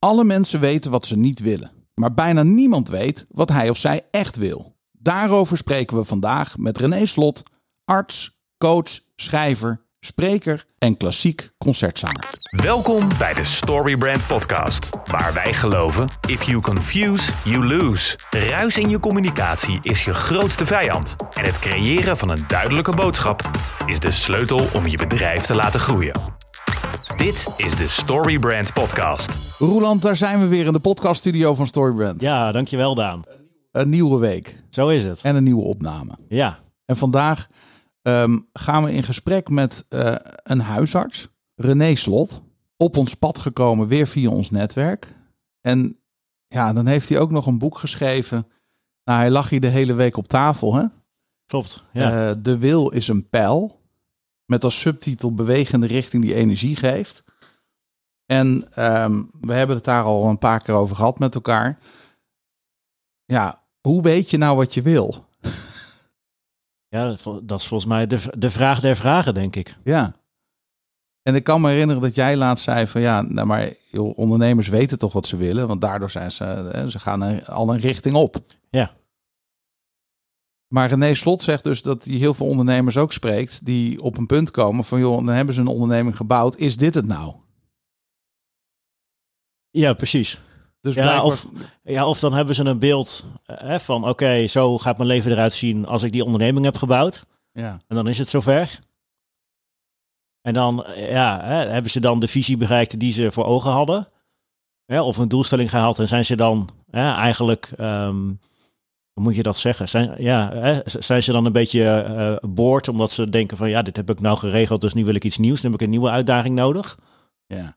Alle mensen weten wat ze niet willen, maar bijna niemand weet wat hij of zij echt wil. Daarover spreken we vandaag met René Slot, arts, coach, schrijver, spreker en klassiek concertzanger. Welkom bij de Storybrand Podcast, waar wij geloven: if you confuse, you lose. Ruis in je communicatie is je grootste vijand. En het creëren van een duidelijke boodschap is de sleutel om je bedrijf te laten groeien. Dit is de Storybrand Podcast. Roeland, daar zijn we weer in de podcaststudio van Storybrand. Ja, dankjewel Daan. Een nieuwe week Zo is het. en een nieuwe opname. Ja, En vandaag ehm, gaan we in gesprek met eh, een huisarts, René Slot. Op ons pad gekomen, weer via ons netwerk. En ja, dan heeft hij ook nog een boek geschreven. Nou, hij lag hier de hele week op tafel, hè? klopt. Ja. Eh, de wil is een pijl. Met als subtitel bewegende richting die energie geeft. En ehm, we hebben het daar al een paar keer over gehad met elkaar. Ja, hoe weet je nou wat je wil? ja, dat is volgens mij de, de vraag der vragen, denk ik. Ja. En ik kan me herinneren dat jij laatst zei van ja, nou maar joh, ondernemers weten toch wat ze willen, want daardoor zijn ze, hè, ze gaan al een richting op. Ja. Maar René Slot zegt dus dat hij heel veel ondernemers ook spreekt die op een punt komen van joh, dan hebben ze een onderneming gebouwd, is dit het nou? Ja, precies. Dus Ja, blijkbaar- of, ja, of dan hebben ze een beeld hè, van, oké, zo gaat mijn leven eruit zien als ik die onderneming heb gebouwd. ja, En dan is het zover. En dan ja, hè, hebben ze dan de visie bereikt die ze voor ogen hadden. Of een doelstelling gehaald en zijn ze dan eigenlijk, ehm, hoe moet je dat zeggen? Zijn, ja, hè, zijn ze dan een beetje eh boord omdat ze denken van ja, dit heb ik nou geregeld, dus nu wil ik iets nieuws. Dan heb ik een nieuwe uitdaging nodig. ja,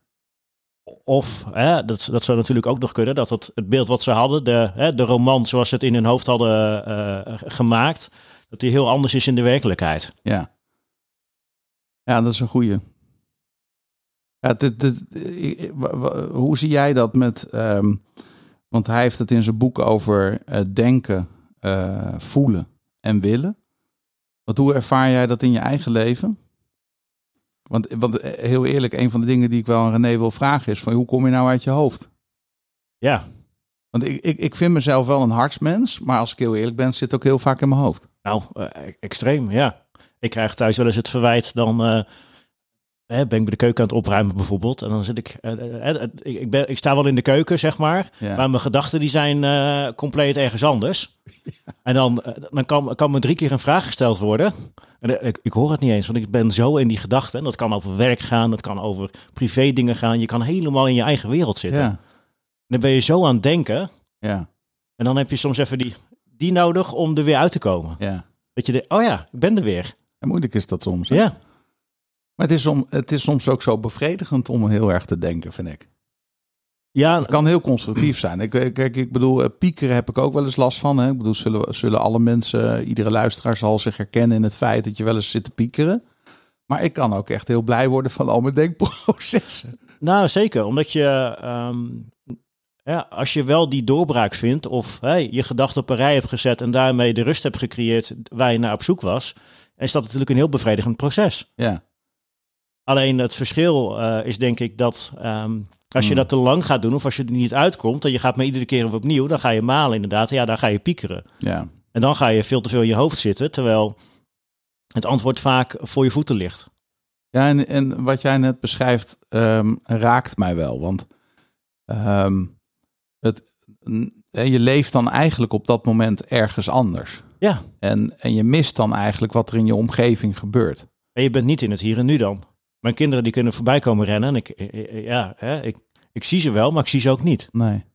Of, hè, dat, dat zou natuurlijk ook nog kunnen, dat het, het beeld wat ze hadden, de, hè, de roman zoals ze het in hun hoofd hadden eh, gemaakt, dat die heel anders is in de werkelijkheid. ja. Ja, dat is een goeie. Ja, dit, dit, eh, hoe zie jij dat met, ehm, want hij heeft het in zijn boek over eh, denken, eh, voelen en willen. Wat, hoe ervaar jij dat in je eigen leven? Want, want eh, heel eerlijk, een van de dingen die ik wel aan René wil vragen is: van, hoe kom je nou uit je hoofd? Ja, Want ik, ik, ik vind mezelf wel een hartsmens, maar als ik heel eerlijk ben, zit het ook heel vaak in mijn hoofd. Nou, eh, extreem, ja. Ik krijg thuis wel eens het verwijt, dan hè, ben ik bij de keuken aan het opruimen bijvoorbeeld. En dan zit ik, eh, eh, eh, ik, ben, ik sta wel in de keuken, zeg maar. Ja. Maar mijn gedachten die zijn compleet ergens anders. En dan, dan kan, kan me drie keer een vraag gesteld worden. En ik, ik hoor het niet eens, want ik ben zo in die gedachten. En dat kan over werk gaan, dat kan over privé dingen gaan. Je kan helemaal in je eigen wereld zitten. ja, Dan ben je zo aan het denken. ja, En dan heb je soms even die, die nodig om er weer uit te komen. ja. Dat je denkt, oh ja, ik ben er weer. En moeilijk is dat soms. hè? Ja. Maar het is, om, het is soms ook zo bevredigend om heel erg te denken, vind ik. Ja, Het kan heel constructief zijn. Ik, ik- kijk, ik bedoel, eh, piekeren heb ik ook wel eens last van. Hè? Ik bedoel, zullen, zullen alle mensen, iedere luisteraar zal zich herkennen in het feit dat je wel eens zit te piekeren. Maar ik kan ook echt heel blij worden van al mijn denkprocessen. nou zeker. Omdat je, ehm, ja, als je wel die doorbraak vindt of je gedachten op een rij hebt gezet en daarmee de rust hebt gecreëerd waar je naar op zoek was, is dat natuurlijk een heel bevredigend proces. Ja, Alleen het verschil eh, is denk ik dat ehm, als je Hmm. dat te lang gaat doen of als je er niet uitkomt en je gaat maar iedere keer opnieuw, dan ga je malen inderdaad. Ja, dan ga je piekeren. ja, En dan ga je veel te veel in je hoofd zitten, terwijl het antwoord vaak voor je voeten ligt. ja en, en wat jij net beschrijft ehm, raakt mij wel. Want ehm, het, je leeft dan eigenlijk op dat moment ergens anders. Ja. En, en je mist dan eigenlijk wat er in je omgeving gebeurt. En je bent niet in het hier en nu dan. Mijn kinderen die kunnen voorbij komen rennen. En ik, eh, eh, ja, hè, ik, ik zie ze wel, maar ik zie ze ook niet. Nee.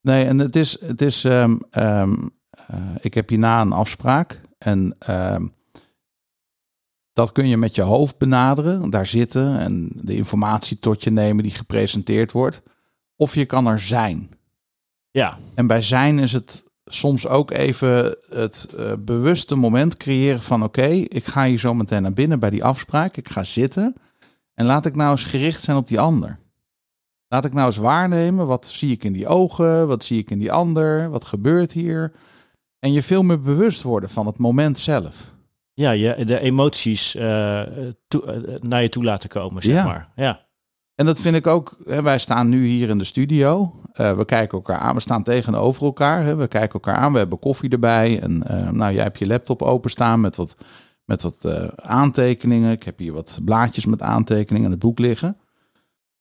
Nee, en het is, het is ehm, ehm, eh, ik heb hierna een afspraak en ehm, dat kun je met je hoofd benaderen, daar zitten en de informatie tot je nemen die gepresenteerd wordt. Of je kan er zijn. Ja, En bij zijn is het soms ook even het eh, bewuste moment creëren van oké, ik ga hier zo meteen naar binnen bij die afspraak, ik ga zitten en laat ik nou eens gericht zijn op die ander. Laat ik nou eens waarnemen, wat zie ik in die ogen, wat zie ik in die ander, wat gebeurt hier. En je veel meer bewust worden van het moment zelf. ja je, de emoties eh, toe- eh, naar je toe laten komen, zeg Ja. maar. Ja. En dat vind ik ook, hè, wij staan nu hier in de studio. Eh, we kijken elkaar aan, we staan tegenover elkaar. Hè, we kijken elkaar aan, we hebben koffie erbij. En nou, jij hebt je laptop openstaan met wat, met wat eh, aantekeningen. Ik heb hier wat blaadjes met aantekeningen en het boek liggen.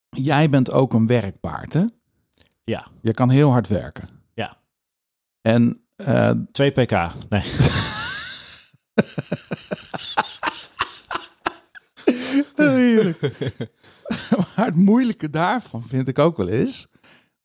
Jij bent ook een werkpaard, hè? Ja. Je kan heel hard werken. Ja. En eh, 2 pk. Nee. maar het moeilijke daarvan vind ik ook wel eens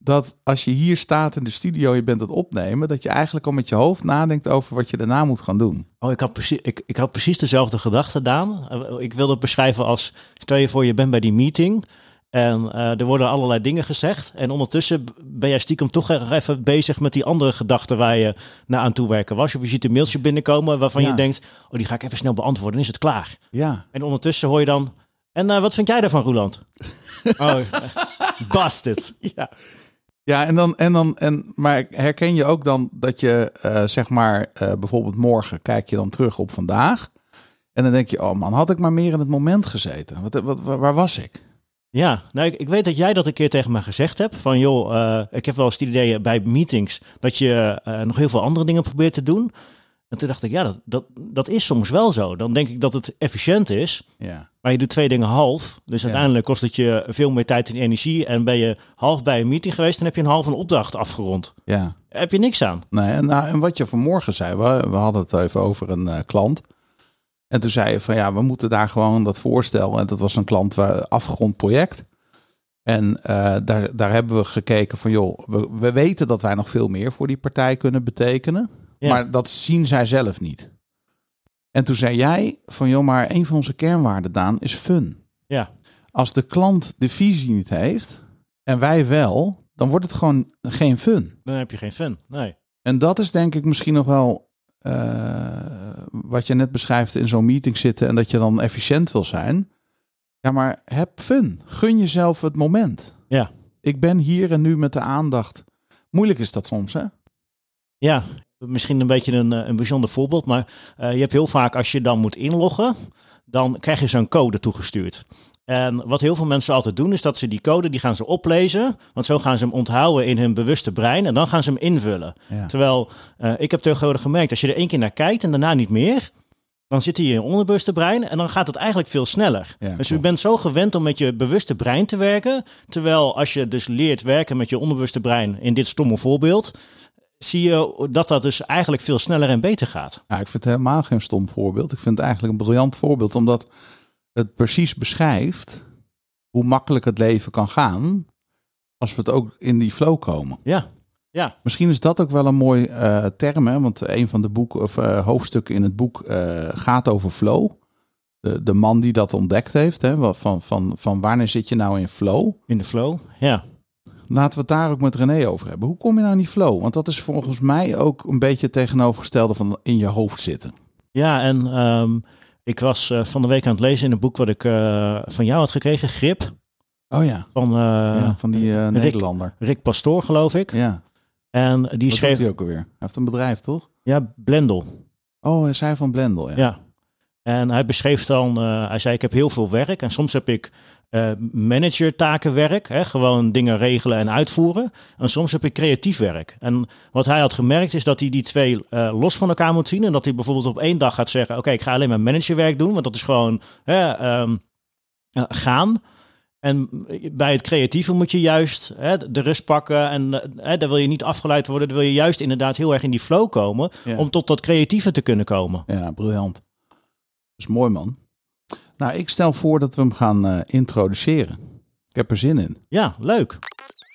dat als je hier staat in de studio, je bent het opnemen, dat je eigenlijk al met je hoofd nadenkt over wat je daarna moet gaan doen. Oh, ik had, precies, ik, ik had precies dezelfde gedachte, Daan. Eh, Ik wilde het beschrijven als, stel je voor je bent bij die meeting en eh, er worden allerlei dingen gezegd. En ondertussen ben jij stiekem toch even bezig met die andere gedachten waar je naar aan toe werken was. Of je ziet een mailtje binnenkomen waarvan Ja. je denkt, oh die ga ik even snel beantwoorden, is het klaar. Ja. En ondertussen hoor je dan, en eh, wat vind jij daarvan, Roland? oh, busted. Ja. Ja, en dan, en dan, en, maar herken je ook dan dat je, eh, zeg maar, eh, bijvoorbeeld morgen kijk je dan terug op vandaag. En dan denk je, oh man, had ik maar meer in het moment gezeten. Wat, wat, waar, was ik? Ja, nou, ik, ik weet dat jij dat een keer tegen me gezegd hebt. Van joh, eh, ik heb wel eens het idee bij meetings dat je nog heel veel andere dingen probeert te doen. En toen dacht ik, ja, dat, dat, dat is soms wel zo. Dan denk ik dat het efficiënt is, Ja. maar je doet twee dingen half. Dus Ja. uiteindelijk kost het je veel meer tijd en energie. En ben je half bij een meeting geweest, dan heb je een half een opdracht afgerond. Ja. Daar heb je niks aan. Nee, en, nou, en wat je vanmorgen zei, we, we hadden het even over een eh, klant. En toen zei je van ja, we moeten daar gewoon dat voorstel. En dat was een klant waar afgerond project. En eh, daar, daar hebben we gekeken van joh, we, we weten dat wij nog veel meer voor die partij kunnen betekenen. Ja. Maar dat zien zij zelf niet. En toen zei jij van joh, maar een van onze kernwaarden, Daan, is fun. Ja. Als de klant de visie niet heeft en wij wel, dan wordt het gewoon geen fun. Dan heb je geen fun. Nee. En dat is denk ik misschien nog wel eh, wat je net beschrijft in zo'n meeting zitten en dat je dan efficiënt wil zijn. Ja, maar heb fun. Gun jezelf het moment. Ja. Ik ben hier en nu met de aandacht. Moeilijk is dat soms, hè? Ja, misschien een beetje een, eh, een bijzonder voorbeeld, maar eh, je hebt heel vaak als je dan moet inloggen, dan krijg je zo'n code toegestuurd. En wat heel veel mensen altijd doen, is dat ze die code, die gaan ze oplezen, want zo gaan ze hem onthouden in hun bewuste brein en dan gaan ze hem invullen. Ja. Terwijl, eh, ik heb tegenwoordig gemerkt, als je er één keer naar kijkt en daarna niet meer, dan zit hij in je onderbewuste brein en dan gaat het eigenlijk veel sneller. Ja, dus je bent zo gewend om met je bewuste brein te werken, terwijl als je dus leert werken met je onderbewuste brein, in dit stomme voorbeeld, zie je dat dat dus eigenlijk veel sneller en beter gaat. Ja, ik vind het helemaal geen stom voorbeeld. Ik vind het eigenlijk een briljant voorbeeld, omdat het precies beschrijft hoe makkelijk het leven kan gaan als we het ook in die flow komen. Ja, ja, Misschien is dat ook wel een mooi eh, term, hè? want een van de boeken of eh, hoofdstukken in het boek eh, gaat over flow. De, de man die dat ontdekt heeft, hè? Van, van, van wanneer zit je nou in flow? in de flow. Ja, Laten we het daar ook met René over hebben. Hoe kom je nou in die flow? Want dat is volgens mij ook een beetje het tegenovergestelde van in je hoofd zitten. ja en ehm, ik was eh, van de week aan het lezen in een boek wat ik eh, van jou had gekregen, Grip, Oh ja, van eh, ja van die Rick- Nederlander. Rick Pastoor, geloof ik. Ja, En die wat doet schreef, hij ook alweer? Hij heeft een bedrijf, toch? ja, Blendel. Oh, hij zei van Blendel, ja. Ja. En hij beschreef dan, hij zei ik heb heel veel werk en soms heb ik eh managertakenwerk, hè, gewoon dingen regelen en uitvoeren. En soms heb ik creatief werk. En wat hij had gemerkt is dat hij die twee eh, los van elkaar moet zien. En dat hij bijvoorbeeld op één dag gaat zeggen, oké ik ga alleen maar managerwerk doen, want dat is gewoon hè, ehm, eh, gaan. En bij het creatieve moet je juist hè, de rust pakken en hè, daar wil je niet afgeleid worden. Daar wil je juist inderdaad heel erg in die flow komen Ja. om tot dat creatieve te kunnen komen. Ja, briljant. Dat is mooi, man. Nou, ik stel voor dat we hem gaan eh, introduceren. Ik heb er zin in. Ja, leuk.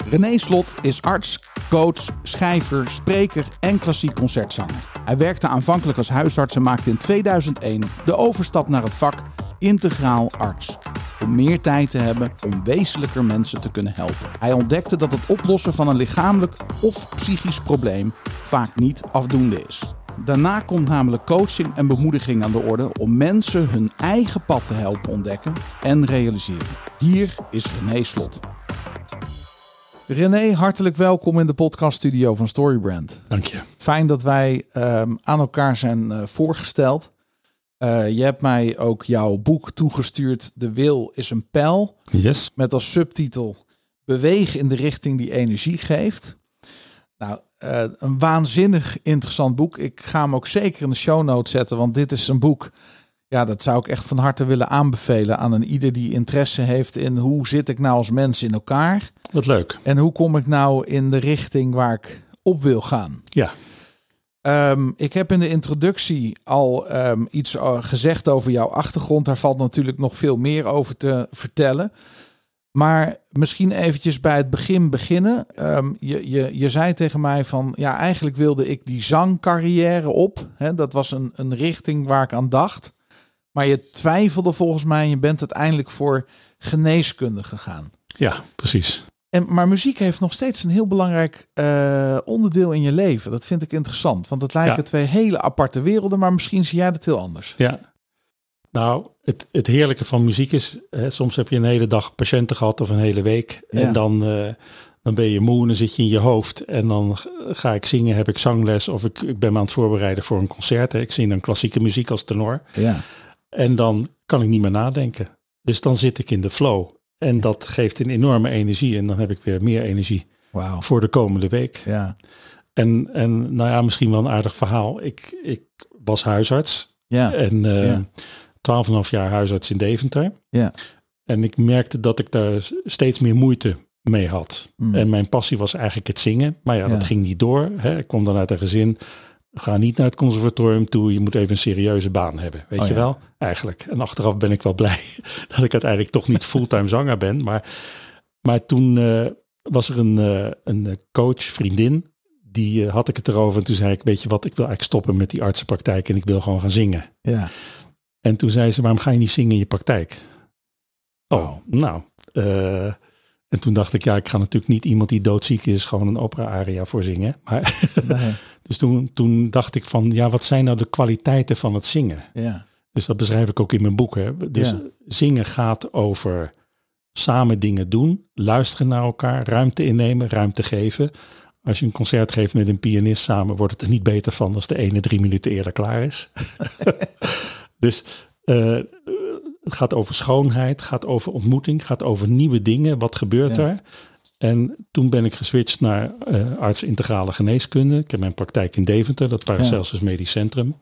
René Slot is arts, coach, schrijver, spreker en klassiek concertzanger. Hij werkte aanvankelijk als huisarts en maakte in 2001 de overstap naar het vak integraal arts. Om meer tijd te hebben om wezenlijker mensen te kunnen helpen. Hij ontdekte dat het oplossen van een lichamelijk of psychisch probleem vaak niet afdoende is. Daarna komt namelijk coaching en bemoediging aan de orde om mensen hun eigen pad te helpen ontdekken en realiseren. Hier is René Slot. René, hartelijk welkom in de podcaststudio van Storybrand. Dank je. Fijn dat wij ehm, aan elkaar zijn eh, voorgesteld. Eh, je hebt mij ook jouw boek toegestuurd. De wil is een pijl. Yes. Met als subtitel Beweeg in de richting die energie geeft. Eh, een waanzinnig interessant boek. Ik ga hem ook zeker in de show notes zetten. Want dit is een boek. Ja, dat zou ik echt van harte willen aanbevelen aan een ieder die interesse heeft in hoe zit ik nou als mens in elkaar. Wat leuk. En hoe kom ik nou in de richting waar ik op wil gaan. Ja. Ehm, ik heb in de introductie al ehm, iets uh, gezegd over jouw achtergrond. Daar valt natuurlijk nog veel meer over te vertellen. Maar misschien eventjes bij het begin beginnen. Um, je, je, je zei tegen mij van, ja, eigenlijk wilde ik die zangcarrière op. Hè? Dat was een, een richting waar ik aan dacht. Maar je twijfelde volgens mij en je bent uiteindelijk voor geneeskunde gegaan. Ja, precies. En, maar muziek heeft nog steeds een heel belangrijk uh, onderdeel in je leven. Dat vind ik interessant. Want het lijken ja. twee hele aparte werelden, maar misschien zie jij dat heel anders. Ja. Nou, het, het heerlijke van muziek is, hè, soms heb je een hele dag patiënten gehad of een hele week. Ja. En dan, uh, dan ben je moe en dan zit je in je hoofd. En dan ga ik zingen, heb ik zangles of ik, ik ben me aan het voorbereiden voor een concert. Hè. Ik zing dan klassieke muziek als tenor. Ja. En dan kan ik niet meer nadenken. Dus dan zit ik in de flow. En dat geeft een enorme energie. En dan heb ik weer meer energie wow. voor de komende week. Ja. En, en nou ja, misschien wel een aardig verhaal. Ik, ik was huisarts. Ja. En uh, Ja. 12,5 jaar huisarts in Deventer. Ja. En ik merkte dat ik daar steeds meer moeite mee had. Mm. En mijn passie was eigenlijk het zingen. Maar ja, dat ging niet door. Hè. Ik kwam dan uit een gezin. Ga niet naar het conservatorium toe. Je moet even een serieuze baan hebben. Weet Oh je ja. wel? Eigenlijk. En achteraf ben ik wel blij dat ik uiteindelijk toch niet fulltime zanger ben. Maar, maar toen eh, was er een, eh, een coach, vriendin. Die eh, had ik het erover. En toen zei ik, weet je wat, ik wil eigenlijk stoppen met die artsenpraktijk. En ik wil gewoon gaan zingen. Ja. En toen zei ze, waarom ga je niet zingen in je praktijk? Oh, nou. eh, en toen dacht ik, ja, ik ga natuurlijk niet iemand die doodziek is, gewoon een opera-aria voor zingen. Maar, Nee. dus toen, toen dacht ik van, ja, wat zijn nou de kwaliteiten van het zingen? Ja. Dus dat beschrijf ik ook in mijn boek. Hè. Dus Ja. zingen gaat over samen dingen doen, luisteren naar elkaar, ruimte innemen, ruimte geven. Als je een concert geeft met een pianist samen, wordt het er niet beter van als de ene drie minuten eerder klaar is. dus eh, het gaat over schoonheid, gaat over ontmoeting, gaat over nieuwe dingen. Wat gebeurt Ja. er? En toen ben ik geswitcht naar eh arts integrale geneeskunde. Ik heb mijn praktijk in Deventer, dat Paracelsus Medisch Centrum.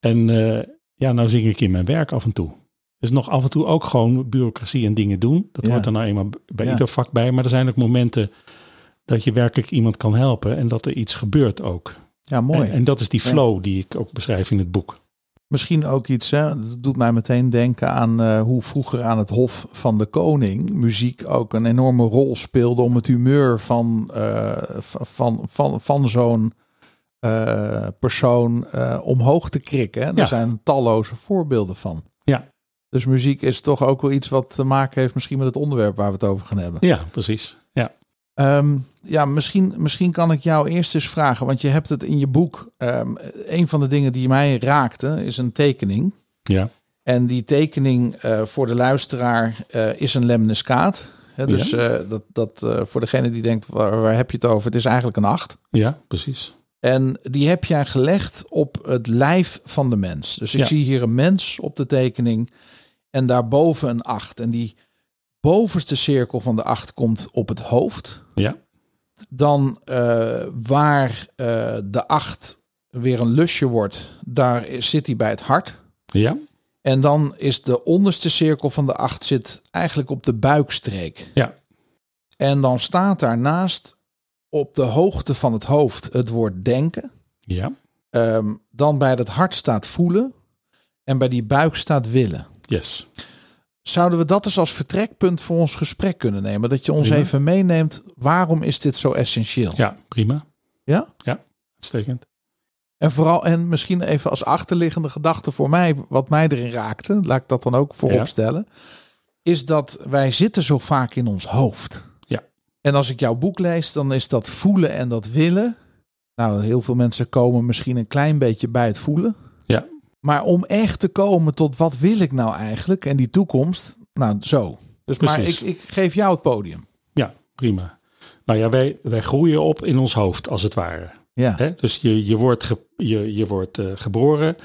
En eh, ja, nou zing ik in mijn werk af en toe. Dus nog af en toe ook gewoon bureaucratie en dingen doen. Dat Ja. hoort er nou eenmaal bij Ja. ieder vak bij. Maar er zijn ook momenten dat je werkelijk iemand kan helpen en dat er iets gebeurt ook. ja, mooi. En, en dat is die flow die ik ook beschrijf in het boek. Misschien ook iets, hè, dat doet mij meteen denken aan eh, hoe vroeger aan het Hof van de Koning muziek ook een enorme rol speelde om het humeur van, eh, van, van, van, zo'n eh, persoon omhoog te krikken. Hè. Er Ja. zijn talloze voorbeelden van. Ja. Dus muziek is toch ook wel iets wat te maken heeft misschien met het onderwerp waar we het over gaan hebben. Ja, precies. Ja, Ehm, ja, misschien, misschien kan ik jou eerst eens vragen, want je hebt het in je boek. ehm, een van de dingen die mij raakte is een tekening. ja, En die tekening eh, voor de luisteraar eh, is een lemniscaat. Hè, dus eh, dat, dat voor degene die denkt, waar, waar heb je het over? Het is eigenlijk een acht. ja, precies. En die heb jij gelegd op het lijf van de mens. Dus ik Ja. zie hier een mens op de tekening en daarboven een acht. En die bovenste cirkel van de acht komt op het hoofd. Ja, Dan eh, waar eh, de acht weer een lusje wordt, daar zit hij bij het hart. ja, En dan is de onderste cirkel van de acht zit eigenlijk op de buikstreek. ja, En dan staat daarnaast op de hoogte van het hoofd het woord denken. ja, Ehm, dan bij het hart staat voelen. En bij die buik staat willen. yes. Zouden we dat eens als vertrekpunt voor ons gesprek kunnen nemen? Dat je ons Prima. even meeneemt. Waarom is dit zo essentieel? Ja, prima. Ja? Uitstekend. En vooral, en misschien even als achterliggende gedachte voor mij, wat mij erin raakte, laat ik dat dan ook voorop Ja. stellen, is dat wij zitten zo vaak in ons hoofd. Ja. En als ik jouw boek lees, dan is dat voelen en dat willen. Nou, heel veel mensen komen misschien een klein beetje bij het voelen. Maar om echt te komen tot wat wil ik nou eigenlijk en die toekomst, nou zo. Dus maar ik, Precies. ik geef jou het podium. Ja, prima. Nou ja, wij, wij groeien op in ons hoofd, als het ware. Ja. Dus je, je wordt, ge, je, je wordt eh, geboren.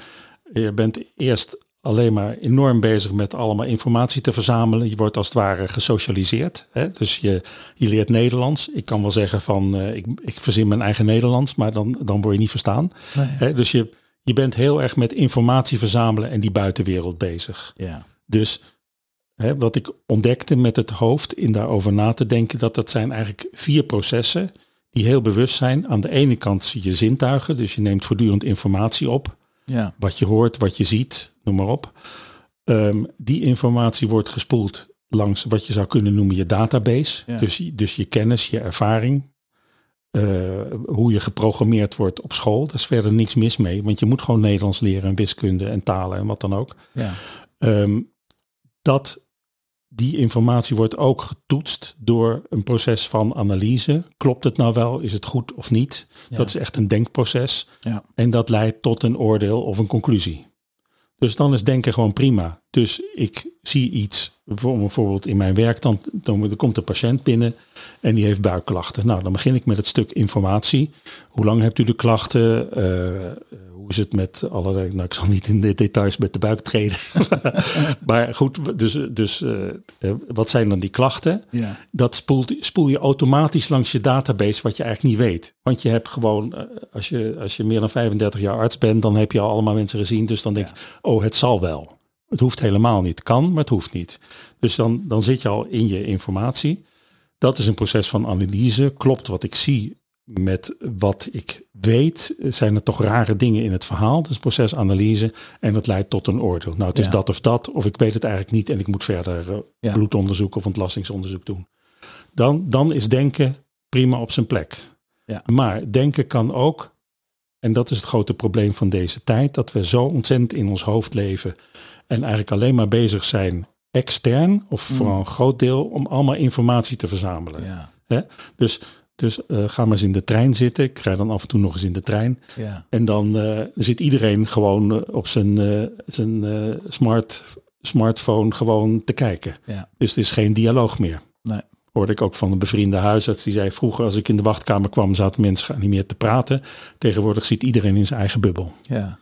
je bent eerst alleen maar enorm bezig met allemaal informatie te verzamelen. Je wordt als het ware gesocialiseerd. Hè? Dus je, je leert Nederlands. Ik kan wel zeggen van uh, ik, ik verzin mijn eigen Nederlands, maar dan, dan word je niet verstaan. Nee. Hè? Dus je, je bent heel erg met informatie verzamelen en die buitenwereld bezig. Ja. Dus hè, wat ik ontdekte met het hoofd in daarover na te denken, dat dat zijn eigenlijk vier processen die heel bewust zijn. Aan de ene kant zie je zintuigen, dus je neemt voortdurend informatie op. Ja. Wat je hoort, wat je ziet, noem maar op. Ehm, die informatie wordt gespoeld langs wat je zou kunnen noemen je database. Ja. Dus, dus je kennis, je ervaring. Eh, hoe je geprogrammeerd wordt op school. Daar is verder niks mis mee. Want je moet gewoon Nederlands leren en wiskunde en talen en wat dan ook. Ja. Ehm, dat die informatie wordt ook getoetst door een proces van analyse. Klopt het nou wel? Is het goed of niet? Ja. Dat is echt een denkproces. Ja. En dat leidt tot een oordeel of een conclusie. Dus dan is denken gewoon prima. Dus ik zie iets, bijvoorbeeld in mijn werk, dan, dan er komt een patiënt binnen en die heeft buikklachten. Nou, dan begin ik met het stuk informatie. Hoe lang hebt u de klachten? Eh, hoe is het met allerlei, nou ik zal niet in de details met de buik treden. maar goed, dus, dus eh, eh, wat zijn dan die klachten? Ja. dat spoelt, spoel je automatisch langs je database wat je eigenlijk niet weet. Want je hebt gewoon, eh, als je, als je meer dan 35 jaar arts bent, dan heb je al allemaal mensen gezien. Dus dan denk je, oh, het zal wel. Het hoeft helemaal niet. Kan, maar het hoeft niet. Dus dan, dan zit je al in je informatie. Dat is een proces van analyse. Klopt wat ik zie met wat ik weet? Zijn er toch rare dingen in het verhaal? Dat is een proces analyse en dat leidt tot een oordeel. Nou, het is Ja. dat of dat, of ik weet het eigenlijk niet en ik moet verder eh, Ja. bloedonderzoek of ontlastingsonderzoek doen. Dan, dan is denken prima op zijn plek. Ja. Maar denken kan ook, en dat is het grote probleem van deze tijd, dat we zo ontzettend in ons hoofd leven en eigenlijk alleen maar bezig zijn extern, of voor een groot deel, om allemaal informatie te verzamelen. Ja. Hè? Dus, dus eh, ga maar eens in de trein zitten. Ik rij dan af en toe nog eens in de trein. Ja. En dan eh, zit iedereen gewoon eh, op zijn, zijn smart, smartphone gewoon te kijken. Ja. Dus het is geen dialoog meer. Nee. Hoorde ik ook van een bevriende huisarts. Die zei vroeger als ik in de wachtkamer kwam zaten mensen geanimeerd te praten. Tegenwoordig zit iedereen in zijn eigen bubbel. Ja.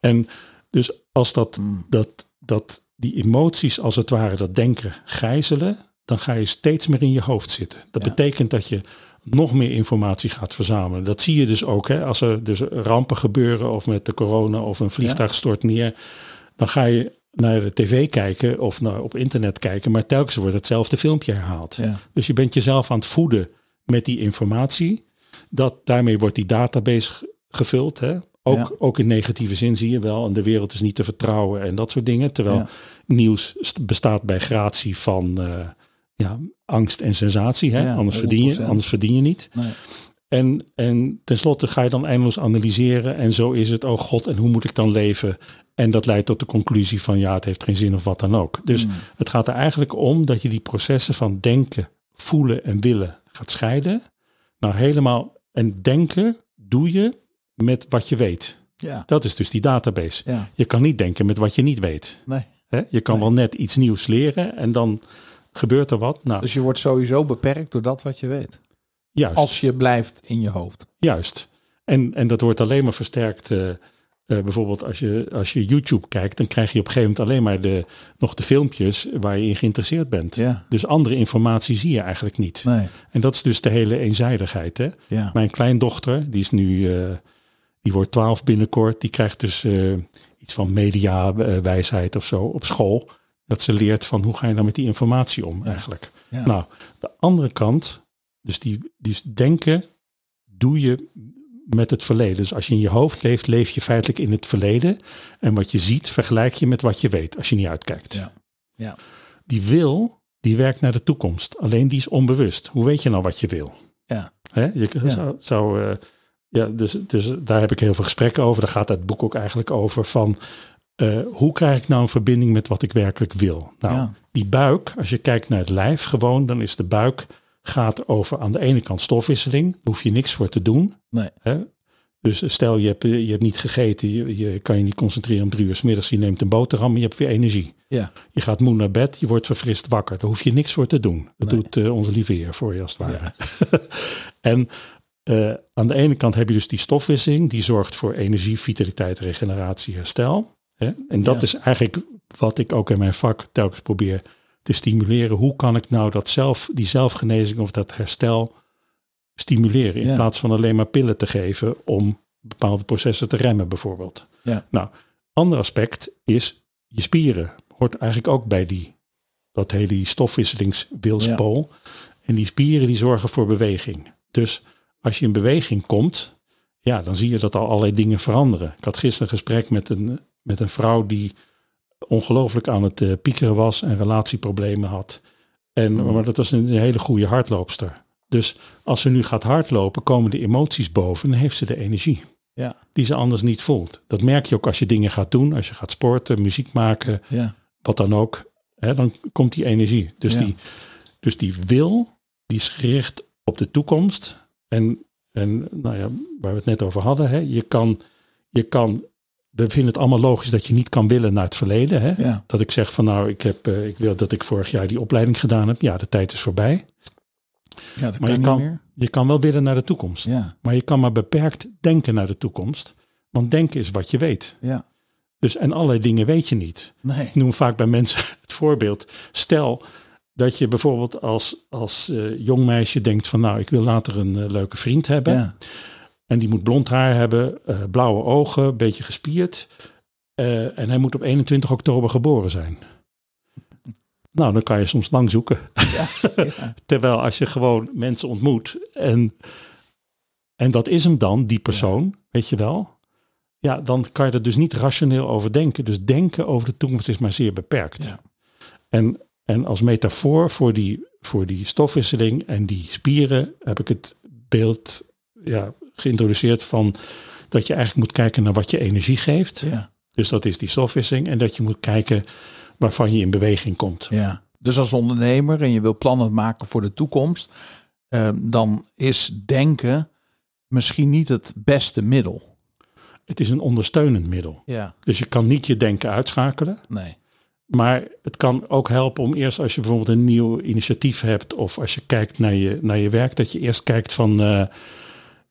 En dus als dat, Mm. dat, dat die emoties als het ware dat denken gijzelen, dan ga je steeds meer in je hoofd zitten. Dat Ja. betekent dat je nog meer informatie gaat verzamelen. Dat zie je dus ook. Hè? Als er dus rampen gebeuren of met de corona of een vliegtuig stort neer, dan ga je naar de tv kijken of naar, op internet kijken, maar telkens wordt hetzelfde filmpje herhaald. Ja. Dus je bent jezelf aan het voeden met die informatie. Dat, daarmee wordt die database ge- gevuld. Hè? Ook, Ja. ook in negatieve zin zie je wel. En de wereld is niet te vertrouwen en dat soort dingen. Terwijl Ja. nieuws st- bestaat bij gratie van eh, ja, angst en sensatie. Hè? Ja, anders, verdien je, 100%. anders verdien je niet. Nee. En, en tenslotte ga je dan eindeloos analyseren. En zo is het, oh god, en hoe moet ik dan leven? En dat leidt tot de conclusie van ja, het heeft geen zin of wat dan ook. Dus Mm. het gaat er eigenlijk om dat je die processen van denken, voelen en willen gaat scheiden. Nou helemaal, en denken doe je met wat je weet. Ja. Dat is dus die database. Ja. Je kan niet denken met wat je niet weet. Nee. Je kan Nee. wel net iets nieuws leren en dan gebeurt er wat. Nou, Dus je wordt sowieso beperkt door dat wat je weet. juist. Als je blijft in je hoofd. Juist. En, en dat wordt alleen maar versterkt. eh, eh, bijvoorbeeld als je, als je YouTube kijkt, dan krijg je op een gegeven moment alleen maar de, nog de filmpjes waar je in geïnteresseerd bent. Ja. Dus andere informatie zie je eigenlijk niet. Nee. En dat is dus de hele eenzijdigheid. Hè? Ja. Mijn kleindochter, die is nu, eh, die wordt 12 binnenkort, die krijgt dus eh, iets van mediawijsheid of zo op school. Dat ze leert van hoe ga je nou met die informatie om eigenlijk. Ja. Nou, de andere kant, dus die, die denken, doe je met het verleden. Dus als je in je hoofd leeft, leef je feitelijk in het verleden. En wat je ziet, vergelijk je met wat je weet als je niet uitkijkt. Ja. Ja. Die wil, die werkt naar de toekomst. Alleen die is onbewust. Hoe weet je nou wat je wil? Ja. Hè? Je Ja. zou, zou eh, ja, dus, dus daar heb ik heel veel gesprekken over. Daar gaat het boek ook eigenlijk over van eh, hoe krijg ik nou een verbinding met wat ik werkelijk wil? Nou, Ja. die buik, als je kijkt naar het lijf gewoon, dan is de buik gaat over aan de ene kant stofwisseling. Daar hoef je niks voor te doen. Nee. Hè? Dus stel je hebt, je hebt niet gegeten, je, je kan je niet concentreren om drie uur 's middags. Je neemt een boterham je hebt weer energie. Ja. Je gaat moe naar bed, je wordt verfrist wakker. Daar hoef je niks voor te doen. Dat Nee. doet eh, onze lieve heer voor je als het ware. en eh, aan de ene kant heb je dus die stofwisseling. Die zorgt voor energie, vitaliteit, regeneratie, herstel. Hè? En dat Ja. is eigenlijk wat ik ook in mijn vak telkens probeer te stimuleren. Hoe kan ik nou dat zelf, die zelfgenezing of dat herstel stimuleren? In Ja. plaats van alleen maar pillen te geven om bepaalde processen te remmen bijvoorbeeld. Ja. Nou, ander aspect is je spieren. Hoort eigenlijk ook bij die, dat hele stofwisselingswilspool. En die spieren die zorgen voor beweging. Dus als je in beweging komt, ja, dan zie je dat al allerlei dingen veranderen. Ik had gisteren een gesprek met een, met een vrouw die ongelooflijk aan het eh, piekeren was en relatieproblemen had. En, Maar dat was een hele goede hardloopster. Dus als ze nu gaat hardlopen, komen de emoties boven en heeft ze de energie Ja, die ze anders niet voelt. Dat merk je ook als je dingen gaat doen, als je gaat sporten, muziek maken, ja, wat dan ook. Hè, dan komt die energie. Dus, Ja. die, dus die wil, die is gericht op de toekomst. En, en nou ja, waar we het net over hadden, hè, je kan, je kan, we vinden het allemaal logisch dat je niet kan willen naar het verleden. Hè? ja, Dat ik zeg van nou, ik, heb, eh, ik wil dat ik vorig jaar die opleiding gedaan heb. Ja, de tijd is voorbij. ja, dat Maar je kan kan, niet meer. je kan wel willen naar de toekomst. Ja, Maar je kan maar beperkt denken naar de toekomst. Want denken is wat je weet. ja, Dus en allerlei dingen weet je niet. nee, Ik noem vaak bij mensen het voorbeeld. Stel dat je bijvoorbeeld als, als eh, jong meisje denkt van nou, ik wil later een eh, leuke vriend hebben. ja, En die moet blond haar hebben, eh, blauwe ogen, een beetje gespierd. En hij moet op 21 oktober geboren zijn. Nou, dan kan je soms lang zoeken. ja, Terwijl als je gewoon mensen ontmoet en, en dat is hem dan, die persoon, weet je wel. Ja, dan kan je er dus niet rationeel over denken. Dus denken over de toekomst is maar zeer beperkt. En, en als metafoor voor die, voor die stofwisseling en die spieren heb ik het beeld ja, geïntroduceerd van dat je eigenlijk moet kijken naar wat je energie geeft. ja, Dus dat is die stofwisseling. En dat je moet kijken waarvan je in beweging komt. ja. Dus als ondernemer en je wil plannen maken voor de toekomst, eh, dan is denken misschien niet het beste middel. Het is een ondersteunend middel. Ja, Dus je kan niet je denken uitschakelen. nee, Maar het kan ook helpen om eerst als je bijvoorbeeld een nieuw initiatief hebt. Of als je kijkt naar je, naar je werk. Dat je eerst kijkt van eh,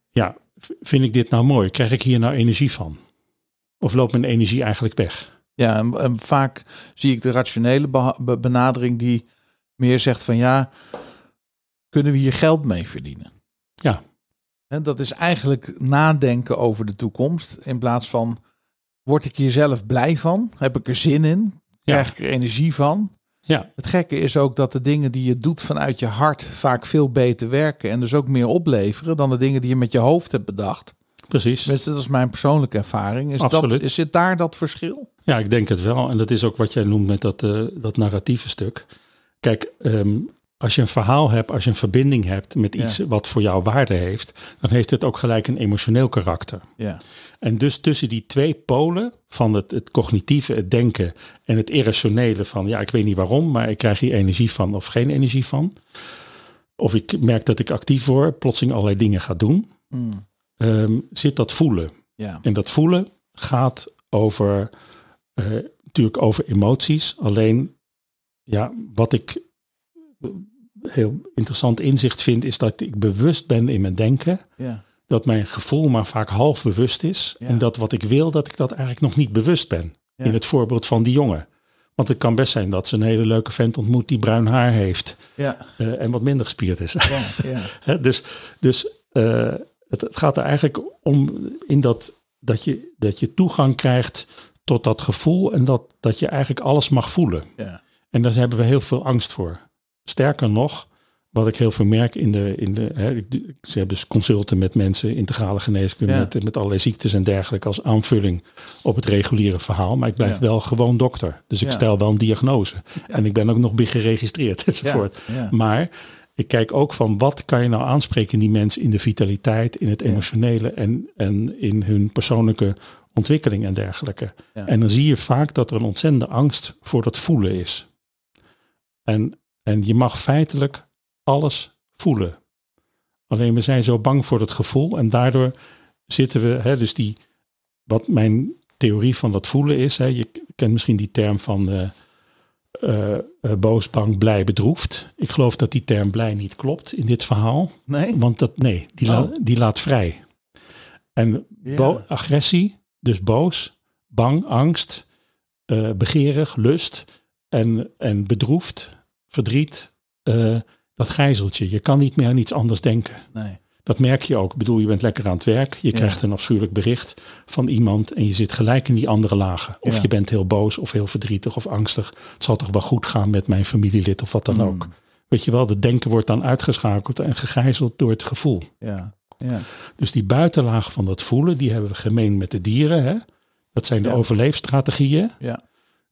ja, vind ik dit nou mooi? Krijg ik hier nou energie van? Of loopt mijn energie eigenlijk weg? Ja, en, en vaak zie ik de rationele be- benadering die meer zegt van ja, kunnen we hier geld mee verdienen? Ja. En dat is eigenlijk nadenken over de toekomst in plaats van word ik hier zelf blij van? Heb ik er zin in? Krijg ik er energie van? Ja, Het gekke is ook dat de dingen die je doet vanuit je hart vaak veel beter werken en dus ook meer opleveren dan de dingen die je met je hoofd hebt bedacht. precies. Tenminste, dat is mijn persoonlijke ervaring. Is, dat, Absoluut. is zit daar dat verschil? Ja, ik denk het wel. En dat is ook wat jij noemt met dat, eh, dat narratieve stuk. Kijk, ehm, als je een verhaal hebt, als je een verbinding hebt met iets Ja. wat voor jou waarde heeft, dan heeft het ook gelijk een emotioneel karakter. Ja, En dus tussen die twee polen van het, het cognitieve, het denken en het irrationele van ja, ik weet niet waarom, maar ik krijg hier energie van of geen energie van. Of ik merk dat ik actief word, plotseling allerlei dingen ga doen. Mm. ehm, zit dat voelen. ja, En dat voelen gaat over, eh, natuurlijk over emoties. Alleen, ja, wat ik heel interessant inzicht vind, is dat ik bewust ben in mijn denken. ja, Dat mijn gevoel maar vaak half bewust is. Ja. En dat wat ik wil, dat ik dat eigenlijk nog niet bewust ben. Ja. In het voorbeeld van die jongen. Want het kan best zijn dat ze een hele leuke vent ontmoet die bruin haar heeft. ja, eh, en wat minder gespierd is. ja, dus dus eh, het, het gaat er eigenlijk om in dat, dat, je, dat je toegang krijgt tot dat gevoel en dat, dat je eigenlijk alles mag voelen. ja. En daar hebben we heel veel angst voor. Sterker nog, wat ik heel veel merk in de. In de hè, ik, ze hebben dus consulten met mensen, integrale geneeskunde, Ja. met, met allerlei ziektes en dergelijke als aanvulling op het reguliere verhaal. Maar ik blijf Ja. wel gewoon dokter. Dus ik Ja. stel wel een diagnose. En ik ben ook nog bij geregistreerd enzovoort. Maar ik kijk ook van wat kan je nou aanspreken in die mensen in de vitaliteit, in het emotionele en, en in hun persoonlijke ontwikkeling en dergelijke. En dan zie je vaak dat er een ontzettende angst voor dat voelen is. En, en je mag feitelijk alles voelen. Alleen we zijn zo bang voor het gevoel en daardoor zitten we, hè, dus die, wat mijn theorie van dat voelen is, hè, je kent misschien die term van eh, eh, eh, boos, bang, blij, bedroefd. Ik geloof dat die term blij niet klopt in dit verhaal, Nee? want dat, nee, die, Oh. la- die laat vrij. En agressie, dus boos, bang, angst, eh, begeerig, lust en, en bedroefd, verdriet. eh, dat gijzelt je. Je kan niet meer aan iets anders denken. Nee. Dat merk je ook. Ik bedoel, je bent lekker aan het werk. Je Ja. krijgt een afschuwelijk bericht van iemand. En je zit gelijk in die andere lagen. Of Ja. je bent heel boos of heel verdrietig of angstig. Het zal toch wel goed gaan met mijn familielid of wat dan Mm. ook. Weet je wel, het denken wordt dan uitgeschakeld en gegijzeld door het gevoel. Ja. Ja. Dus die buitenlaag van dat voelen, die hebben we gemeen met de dieren. Hè? Dat zijn de Ja. overleefstrategieën. Ja.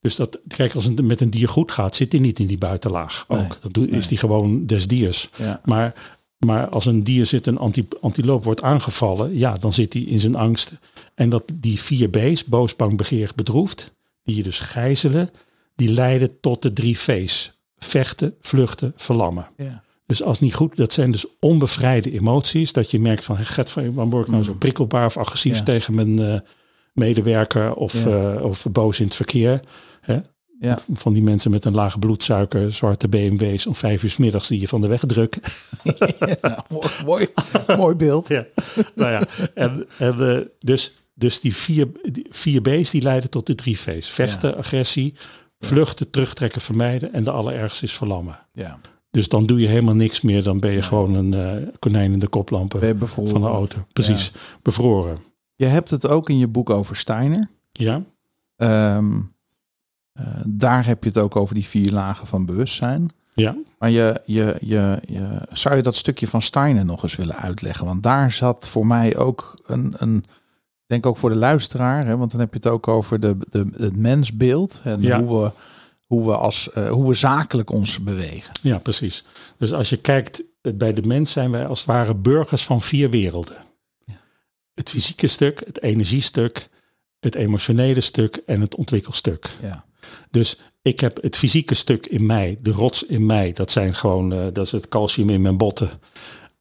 Dus dat, kijk, als het met een dier goed gaat, zit hij niet in die buitenlaag. Ook. Nee. Dat doet, is die gewoon des diers. Ja. Maar, maar als een dier zit, een anti, antiloop wordt aangevallen, ja, dan zit hij in zijn angst. En dat die vier B's, boos, bang, begeerig, bedroefd, die je dus gijzelen, die leiden tot de drie V's. Vechten, vluchten, verlammen. Ja. Dus als niet goed, dat zijn dus onbevrijde emoties. Dat je merkt van, get van, waarom word ik nou zo prikkelbaar of agressief Ja. tegen mijn eh, medewerker of, eh, of boos in het verkeer. Hè? Ja. Van die mensen met een lage bloedsuiker, zwarte BMW's om vijf uur 's middags die je van de weg drukken. Mooi, mooi, mooi beeld. Ja, nou ja. En, en, dus, dus die vier, die vier B's die leiden tot de drie V's. Vechten, agressie, vluchten, terugtrekken, vermijden. En de allerergste is verlammen. Ja. Dus dan doe je helemaal niks meer. Dan ben je gewoon een eh, konijn in de koplampen van de auto. Precies, bevroren. Je hebt het ook in je boek over Steiner. Ja, Ehm, eh, daar heb je het ook over die vier lagen van bewustzijn. ja. Maar je, je, je, je, zou je dat stukje van Steiner nog eens willen uitleggen? Want daar zat voor mij ook een, een ik denk ook voor de luisteraar, hè, want dan heb je het ook over de, de, het mensbeeld en Ja. hoe, we, hoe, we als, eh, hoe we zakelijk ons bewegen. ja, precies. Dus als je kijkt, eh, bij de mens zijn wij als het ware burgers van vier werelden. Ja. Het fysieke stuk, het energiestuk, het emotionele stuk en het ontwikkelstuk. Ja. Dus ik heb het fysieke stuk in mij, de rots in mij. Dat zijn gewoon, eh, dat is het calcium in mijn botten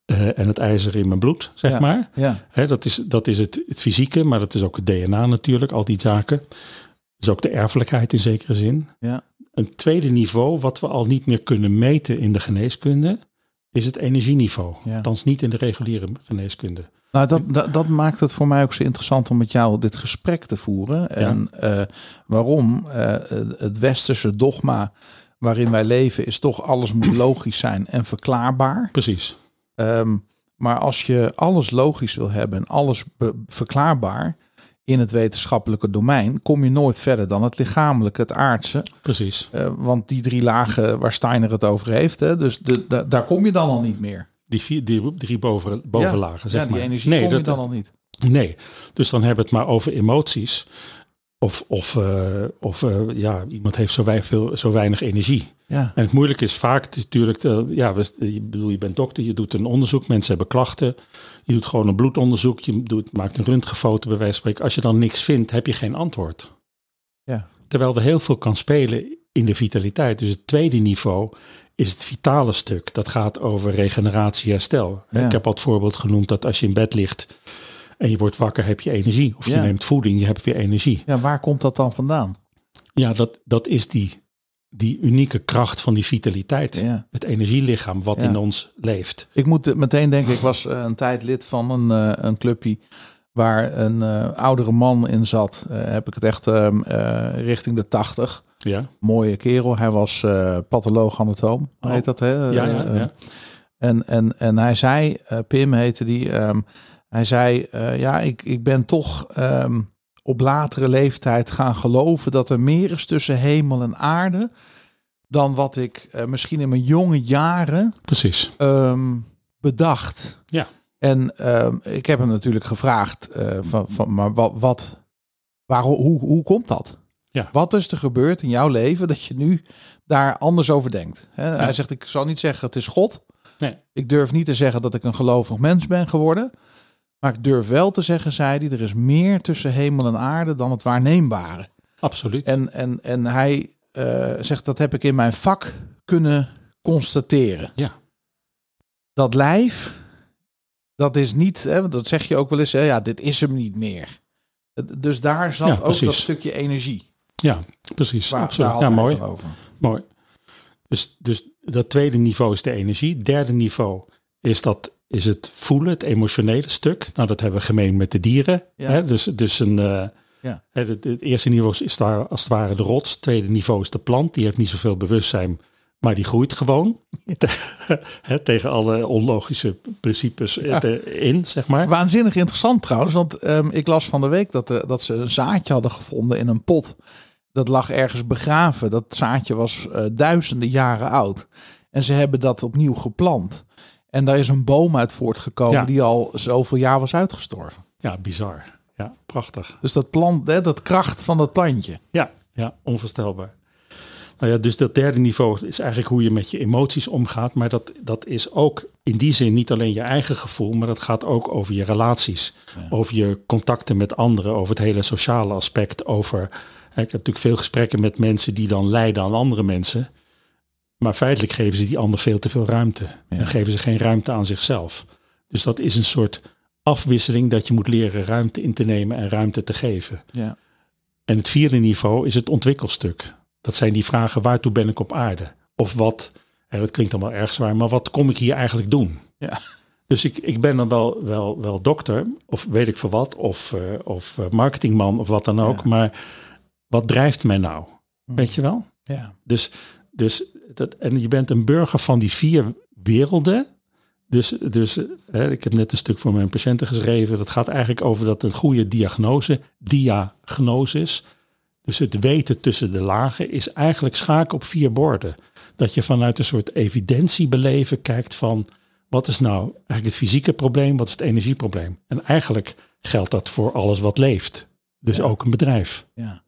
eh, en het ijzer in mijn bloed, zeg Ja. maar. Ja. Hè, dat is, dat is het, het fysieke, maar dat is ook het DNA natuurlijk, al die zaken. Dat is ook de erfelijkheid in zekere zin. Ja. Een tweede niveau, wat we al niet meer kunnen meten in de geneeskunde, is het energieniveau. Ja. Althans niet in de reguliere geneeskunde. Nou, dat, dat, dat maakt het voor mij ook zo interessant om met jou dit gesprek te voeren. En eh, waarom eh, het westerse dogma waarin wij leven is toch alles moet logisch zijn en verklaarbaar. Precies. Ehm, maar als je alles logisch wil hebben en alles verklaarbaar in het wetenschappelijke domein, kom je nooit verder dan het lichamelijke, het aardse. Precies. Eh, want die drie lagen waar Steiner het over heeft, hè, dus de, da- daar kom je dan al niet meer. Die, vier, die drie boven, bovenlagen, zeg ja, die maar. energie nee, je dat, dan al niet. Nee, dus dan hebben we het maar over emoties. Of, of, eh, of eh, ja, iemand heeft zo, wij, veel, zo weinig energie. Ja. En het moeilijke is vaak het is natuurlijk, eh, ja, we, je, bedoel, je bent dokter, je doet een onderzoek, mensen hebben klachten. Je doet gewoon een bloedonderzoek, je doet, maakt een röntgenfoto bij wijze van spreken. Als je dan niks vindt, heb je geen antwoord. Ja. Terwijl er heel veel kan spelen in de vitaliteit. Dus het tweede niveau is het vitale stuk. Dat gaat over regeneratie, herstel. Ja. Ik heb al het voorbeeld genoemd dat als je in bed ligt en je wordt wakker, heb je energie. Of je Ja. neemt voeding, je hebt weer energie. Ja, waar komt dat dan vandaan? Ja, dat, dat is die, die unieke kracht van die vitaliteit. Ja. Het energielichaam wat in ons leeft. Ik moet meteen denken, ik was eh, een tijd lid van een, eh, een clubje waar een eh, oudere man in zat. Eh, heb ik het echt ehm, eh, richting de tachtig. Ja, Mooie kerel. Hij was patholoog anatoom, Oh. heet dat hè? ja, ja. Ja. En, en, en hij zei, Pim heette die, ehm, hij zei, ja, ik, ik ben toch ehm, op latere leeftijd gaan geloven dat er meer is tussen hemel en aarde dan wat ik misschien in mijn jonge jaren precies. bedacht. Ja. En ehm, ik heb hem natuurlijk gevraagd eh, van, van, maar wat, wat waarom, hoe, hoe komt dat? Ja. Wat is er gebeurd in jouw leven dat je nu daar anders over denkt? Hij zegt, ik zal niet zeggen het is God. Nee. Ik durf niet te zeggen dat ik een gelovig mens ben geworden. Maar ik durf wel te zeggen, zei hij, er is meer tussen hemel en aarde dan het waarneembare. Absoluut. En, en, en hij eh, zegt, dat heb ik in mijn vak kunnen constateren. Ja. Dat lijf, dat is niet, hè, want dat zeg je ook wel eens, hè, ja, dit is hem niet meer. Dus daar zat Ja, ook dat stukje energie. ja, precies. Waar, Absoluut. daar Ja, mooi. over. Mooi. Dus, dus dat tweede niveau is de energie. Derde niveau is, dat, is het voelen, het emotionele stuk. Nou, dat hebben we gemeen met de dieren. Ja. Hè? Dus, dus een, eh, Ja. Het, het, het eerste niveau is daar als het ware de rots. Het tweede niveau is de plant. Die heeft niet zoveel bewustzijn, maar die groeit gewoon. Tegen alle onlogische principes Ja. te- in, zeg maar. Waanzinnig interessant trouwens, want ehm, ik las van de week dat, eh, dat ze een zaadje hadden gevonden in een pot. Dat lag ergens begraven. Dat zaadje was eh, duizenden jaren oud. En ze hebben dat opnieuw geplant. En daar is een boom uit voortgekomen Ja. die al zoveel jaar was uitgestorven. Ja, bizar. Ja, prachtig. Dus dat plant, hè, dat kracht van dat plantje. Ja, ja, onvoorstelbaar. Nou ja, dus dat derde niveau is eigenlijk hoe je met je emoties omgaat. Maar dat, dat is ook in die zin niet alleen je eigen gevoel, maar dat gaat ook over je relaties. Over je contacten met anderen, over het hele sociale aspect. Over, ik heb natuurlijk veel gesprekken met mensen die dan lijden aan andere mensen. Maar feitelijk geven ze die ander veel te veel ruimte. En geven ze geen ruimte aan zichzelf. Dus dat is een soort afwisseling dat je moet leren ruimte in te nemen en ruimte te geven. Ja. En het vierde niveau is het ontwikkelstuk. Dat zijn die vragen, waartoe ben ik op aarde? Of wat, hè, dat klinkt dan wel erg zwaar, maar wat kom ik hier eigenlijk doen? Ja. Dus ik, ik ben dan wel, wel, wel dokter, of weet ik veel wat, of, eh, of eh, marketingman, of wat dan ook. Ja. Maar wat drijft mij nou? Weet je wel? Ja. Dus, dus dat, en je bent een burger van die vier werelden. Dus, dus hè, ik heb net een stuk voor mijn patiënten geschreven. Dat gaat eigenlijk over dat een goede diagnose, diagnosis. Dus het weten tussen de lagen is eigenlijk schaken op vier borden. Dat je vanuit een soort evidentiebeleven kijkt van wat is nou eigenlijk het fysieke probleem, wat is het energieprobleem. En eigenlijk geldt dat voor alles wat leeft. Dus Ja. ook een bedrijf. Ja.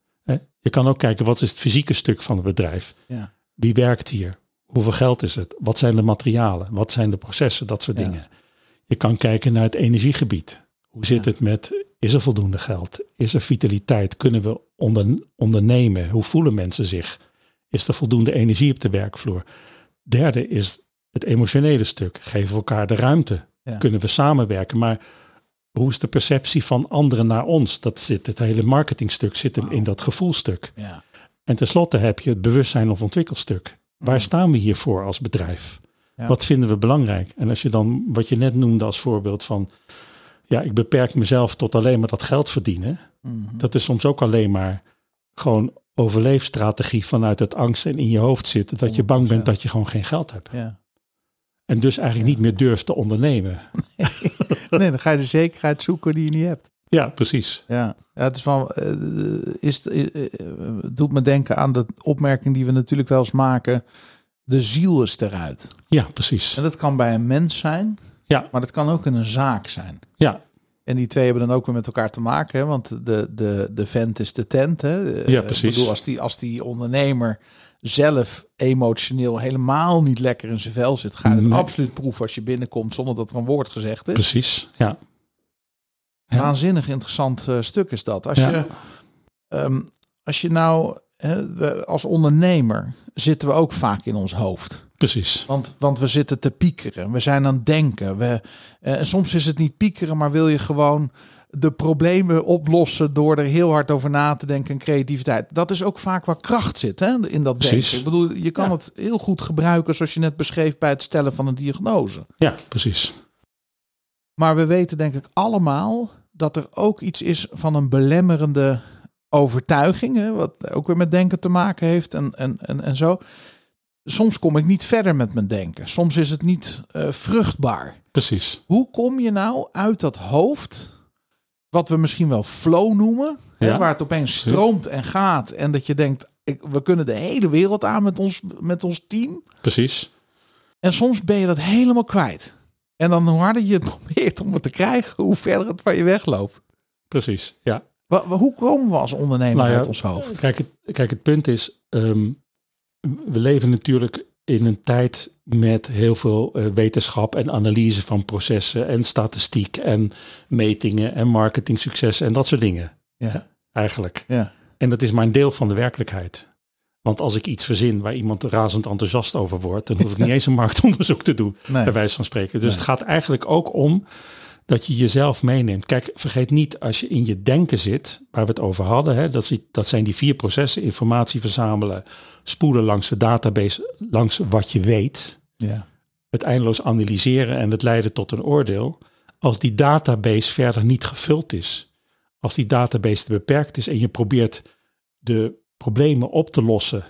Je kan ook kijken wat is het fysieke stuk van het bedrijf. Ja. Wie werkt hier? Hoeveel geld is het? Wat zijn de materialen? Wat zijn de processen? Dat soort dingen. Je kan kijken naar het energiegebied. Hoe zit het met, is er voldoende geld? Is er vitaliteit? Kunnen we onder, ondernemen? Hoe voelen mensen zich? Is er voldoende energie op de werkvloer? Derde is het emotionele stuk. Geven we elkaar de ruimte? Ja. Kunnen we samenwerken? Maar hoe is de perceptie van anderen naar ons? Dat zit, het hele marketingstuk zit hem in dat gevoelstuk. Ja. En tenslotte heb je het bewustzijn of ontwikkelstuk. Waar staan we hiervoor als bedrijf? Ja. Wat vinden we belangrijk? En als je dan, wat je net noemde als voorbeeld van, ja, ik beperk mezelf tot alleen maar dat geld verdienen. Mhm. Dat is soms ook alleen maar gewoon overleefstrategie vanuit het angst en in je hoofd zitten. Dat je bang bent dat je gewoon geen geld hebt. Ja. En dus eigenlijk niet meer durft te ondernemen. Nee, dan ga je de zekerheid zoeken die je niet hebt. Ja, precies. Ja, ja het is wel, eh, is, eh, eh, doet me denken aan de opmerking die we natuurlijk wel eens maken. De ziel is eruit. Ja, precies. En dat kan bij een mens zijn, Ja, maar dat kan ook in een zaak zijn. ja, En die twee hebben dan ook weer met elkaar te maken, hè? want de, de, de vent is de tent. Hè? Eh, Ja, ik precies. bedoel, als, die, als die ondernemer zelf emotioneel helemaal niet lekker in zijn vel zit, ga je het Nee. absoluut proeven als je binnenkomt zonder dat er een woord gezegd is. precies. Ja, Ja. Waanzinnig interessant eh, stuk is dat. Als, Ja. je, ehm, als je nou, hè, als ondernemer zitten we ook vaak in ons hoofd. Precies. Want, want we zitten te piekeren. We zijn aan het denken. We, eh, en soms is het niet piekeren, maar wil je gewoon de problemen oplossen door er heel hard over na te denken en creativiteit. Dat is ook vaak waar kracht zit hè, in dat Precies. denken. Ik bedoel, je kan Ja. het heel goed gebruiken zoals je net beschreef bij het stellen van een diagnose. Ja, precies. Maar we weten denk ik allemaal dat er ook iets is van een belemmerende overtuiging, hè, wat ook weer met denken te maken heeft en, en, en, en zo. Soms kom ik niet verder met mijn denken. Soms is het niet eh, vruchtbaar. Precies. Hoe kom je nou uit dat hoofd, wat we misschien wel flow noemen, hè, waar het opeens stroomt en gaat en dat je denkt, ik, we kunnen de hele wereld aan met ons, met ons team. Precies. En soms ben je dat helemaal kwijt. En dan hoe harder je het probeert om het te krijgen, hoe verder het van je wegloopt. Precies. Ja. Hoe komen we als ondernemer Nou ja, uit ons hoofd? Kijk, het, kijk, het punt is, ehm, we leven natuurlijk in een tijd met heel veel eh, wetenschap en analyse van processen en statistiek en metingen en marketingsuccessen en dat soort dingen. Ja. Eigenlijk. Ja. En dat is maar een deel van de werkelijkheid. Want als ik iets verzin waar iemand razend enthousiast over wordt, dan hoef ik niet eens een marktonderzoek te doen, Nee. bij wijze van spreken. Dus Nee. het gaat eigenlijk ook om dat je jezelf meeneemt. Kijk, vergeet niet als je in je denken zit, waar we het over hadden, hè, dat, dat zijn die vier processen: informatie verzamelen, spoelen langs de database, langs wat je weet, Ja. het eindeloos analyseren en het leiden tot een oordeel. Als die database verder niet gevuld is, als die database te beperkt is en je probeert de problemen op te lossen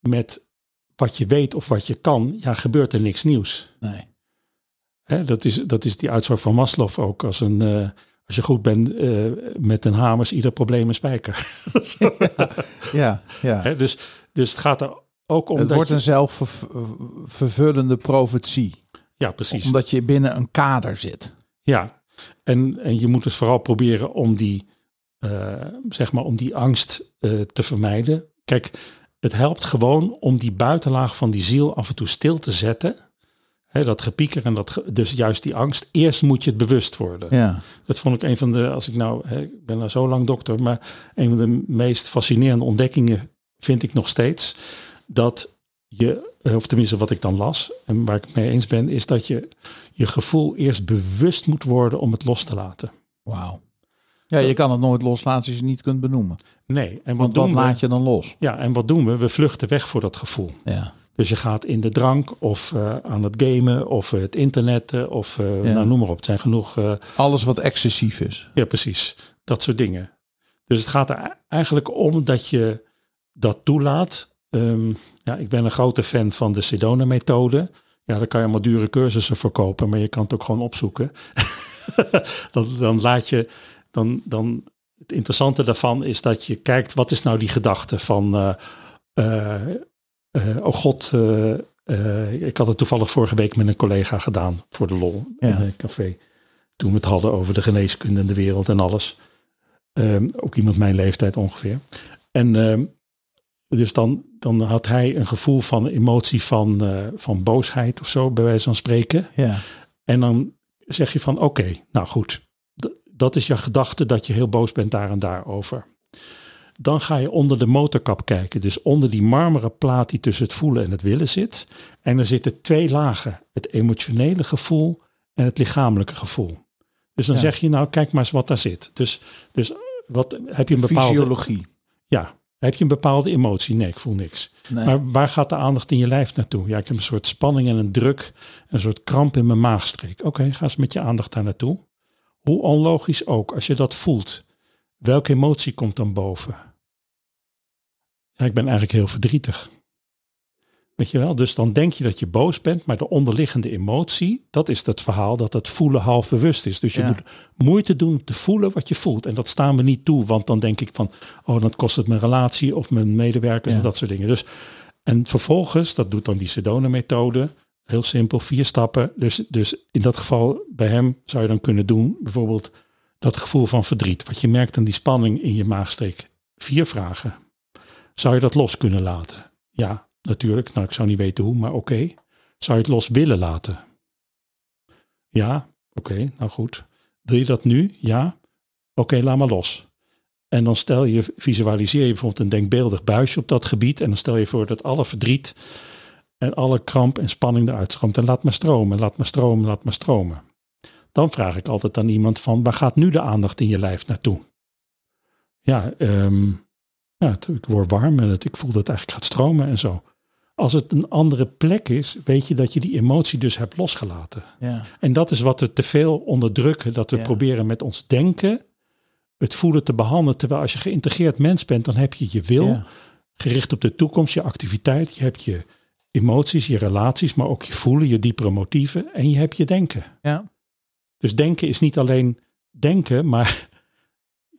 met wat je weet of wat je kan, ja, gebeurt er niks nieuws. Nee. Hè, dat, is, dat is die uitspraak van Maslow ook. Als, een, eh, als je goed bent eh, met een hamer, is ieder probleem een spijker. Ja, ja. Hè, dus, dus het gaat er ook om. het dat wordt je- een zelfvervullende profetie. Ja, precies. Omdat je binnen een kader zit. Ja, en, en je moet dus vooral proberen om die, eh, zeg maar, om die angst eh, te vermijden. Kijk, het helpt gewoon om die buitenlaag van die ziel af en toe stil te zetten. Dat gepieker en dat, dus juist die angst. Eerst moet je het bewust worden. Ja. Dat vond ik een van de, als ik nou, ik ben nou zo lang dokter, maar een van de meest fascinerende ontdekkingen vind ik nog steeds. Dat je, eh, of tenminste wat ik dan las en waar ik het mee eens ben, is dat je je gevoel eerst bewust moet worden om het los te laten. Wauw. Ja, je kan het nooit loslaten als je het niet kunt benoemen. Nee, en wat wat laat je dan los? Ja, en wat doen we? We vluchten weg voor dat gevoel. Ja. Dus je gaat in de drank of eh, aan het gamen of eh, het internet of Ja. nou, noem maar op. Het zijn genoeg Alles wat excessief is. Ja, precies. Dat soort dingen. Dus het gaat er eigenlijk om dat je dat toelaat. Ehm, ja, ik ben een grote fan van de Sedona-methode. Ja, daar kan je allemaal dure cursussen voor kopen, maar je kan het ook gewoon opzoeken. dan, dan laat je, dan, dan, het interessante daarvan is dat je kijkt, wat is nou die gedachte van, eh, oh god, ik had het toevallig vorige week met een collega gedaan voor de lol Ja. in een café. Toen we het hadden over de geneeskunde en de wereld en alles. Ehm, ook iemand mijn leeftijd ongeveer. En ehm, dus dan, dan had hij een gevoel van emotie van, eh, van boosheid of zo, bij wijze van spreken. Ja. En dan zeg je van oké, nou goed, dat is je gedachte dat je heel boos bent daar en daar over. Dan ga je onder de motorkap kijken, dus onder die marmeren plaat die tussen het voelen en het willen zit. En er zitten twee lagen, het emotionele gevoel en het lichamelijke gevoel. Dus dan Ja. zeg je nou, kijk maar eens wat daar zit. Dus, dus wat heb je een bepaalde Fysiologie. ja, heb je een bepaalde emotie? Nee, ik voel niks. Nee. Maar waar gaat de aandacht in je lijf naartoe? Ja, ik heb een soort spanning en een druk, een soort kramp in mijn maagstreek. Oké, ga eens met je aandacht daar naartoe. Hoe onlogisch ook, als je dat voelt, welke emotie komt dan boven? Ja, ik ben eigenlijk heel verdrietig. Weet je wel, dus dan denk je dat je boos bent, maar de onderliggende emotie, dat is het verhaal dat het voelen half bewust is. Dus je Ja. moet moeite doen om te voelen wat je voelt. En dat staan we niet toe, want dan denk ik van, oh, dan kost het mijn relatie of mijn medewerkers Ja. en dat soort dingen. Dus, en vervolgens, dat doet dan die Sedona-methode, heel simpel, vier stappen. Dus, dus in dat geval bij hem zou je dan kunnen doen, bijvoorbeeld dat gevoel van verdriet. Wat je merkt aan die spanning in je maagstreek. Vier vragen. Zou je dat los kunnen laten? Ja, natuurlijk. Nou, ik zou niet weten hoe, maar oké. Zou je het los willen laten? Ja, oké, nou goed. Wil je dat nu? Ja. Oké, laat maar los. En dan stel je, visualiseer je bijvoorbeeld een denkbeeldig buisje op dat gebied. En dan stel je voor dat alle verdriet en alle kramp en spanning eruit stroomt. En laat maar stromen, laat maar stromen, laat maar stromen. Dan vraag ik altijd aan iemand van, waar gaat nu de aandacht in je lijf naartoe? Ja, ehm, ja ik word warm en het, ik voel dat het eigenlijk gaat stromen en zo. Als het een andere plek is, weet je dat je die emotie dus hebt losgelaten. Ja. En dat is wat we te veel onderdrukken. Dat we Ja. proberen met ons denken het voelen te behandelen. Terwijl als je geïntegreerd mens bent, dan heb je je wil Ja. gericht op de toekomst, je activiteit. Je hebt je emoties, je relaties, maar ook je voelen, je diepere motieven. En je hebt je denken. Ja. Dus denken is niet alleen denken, maar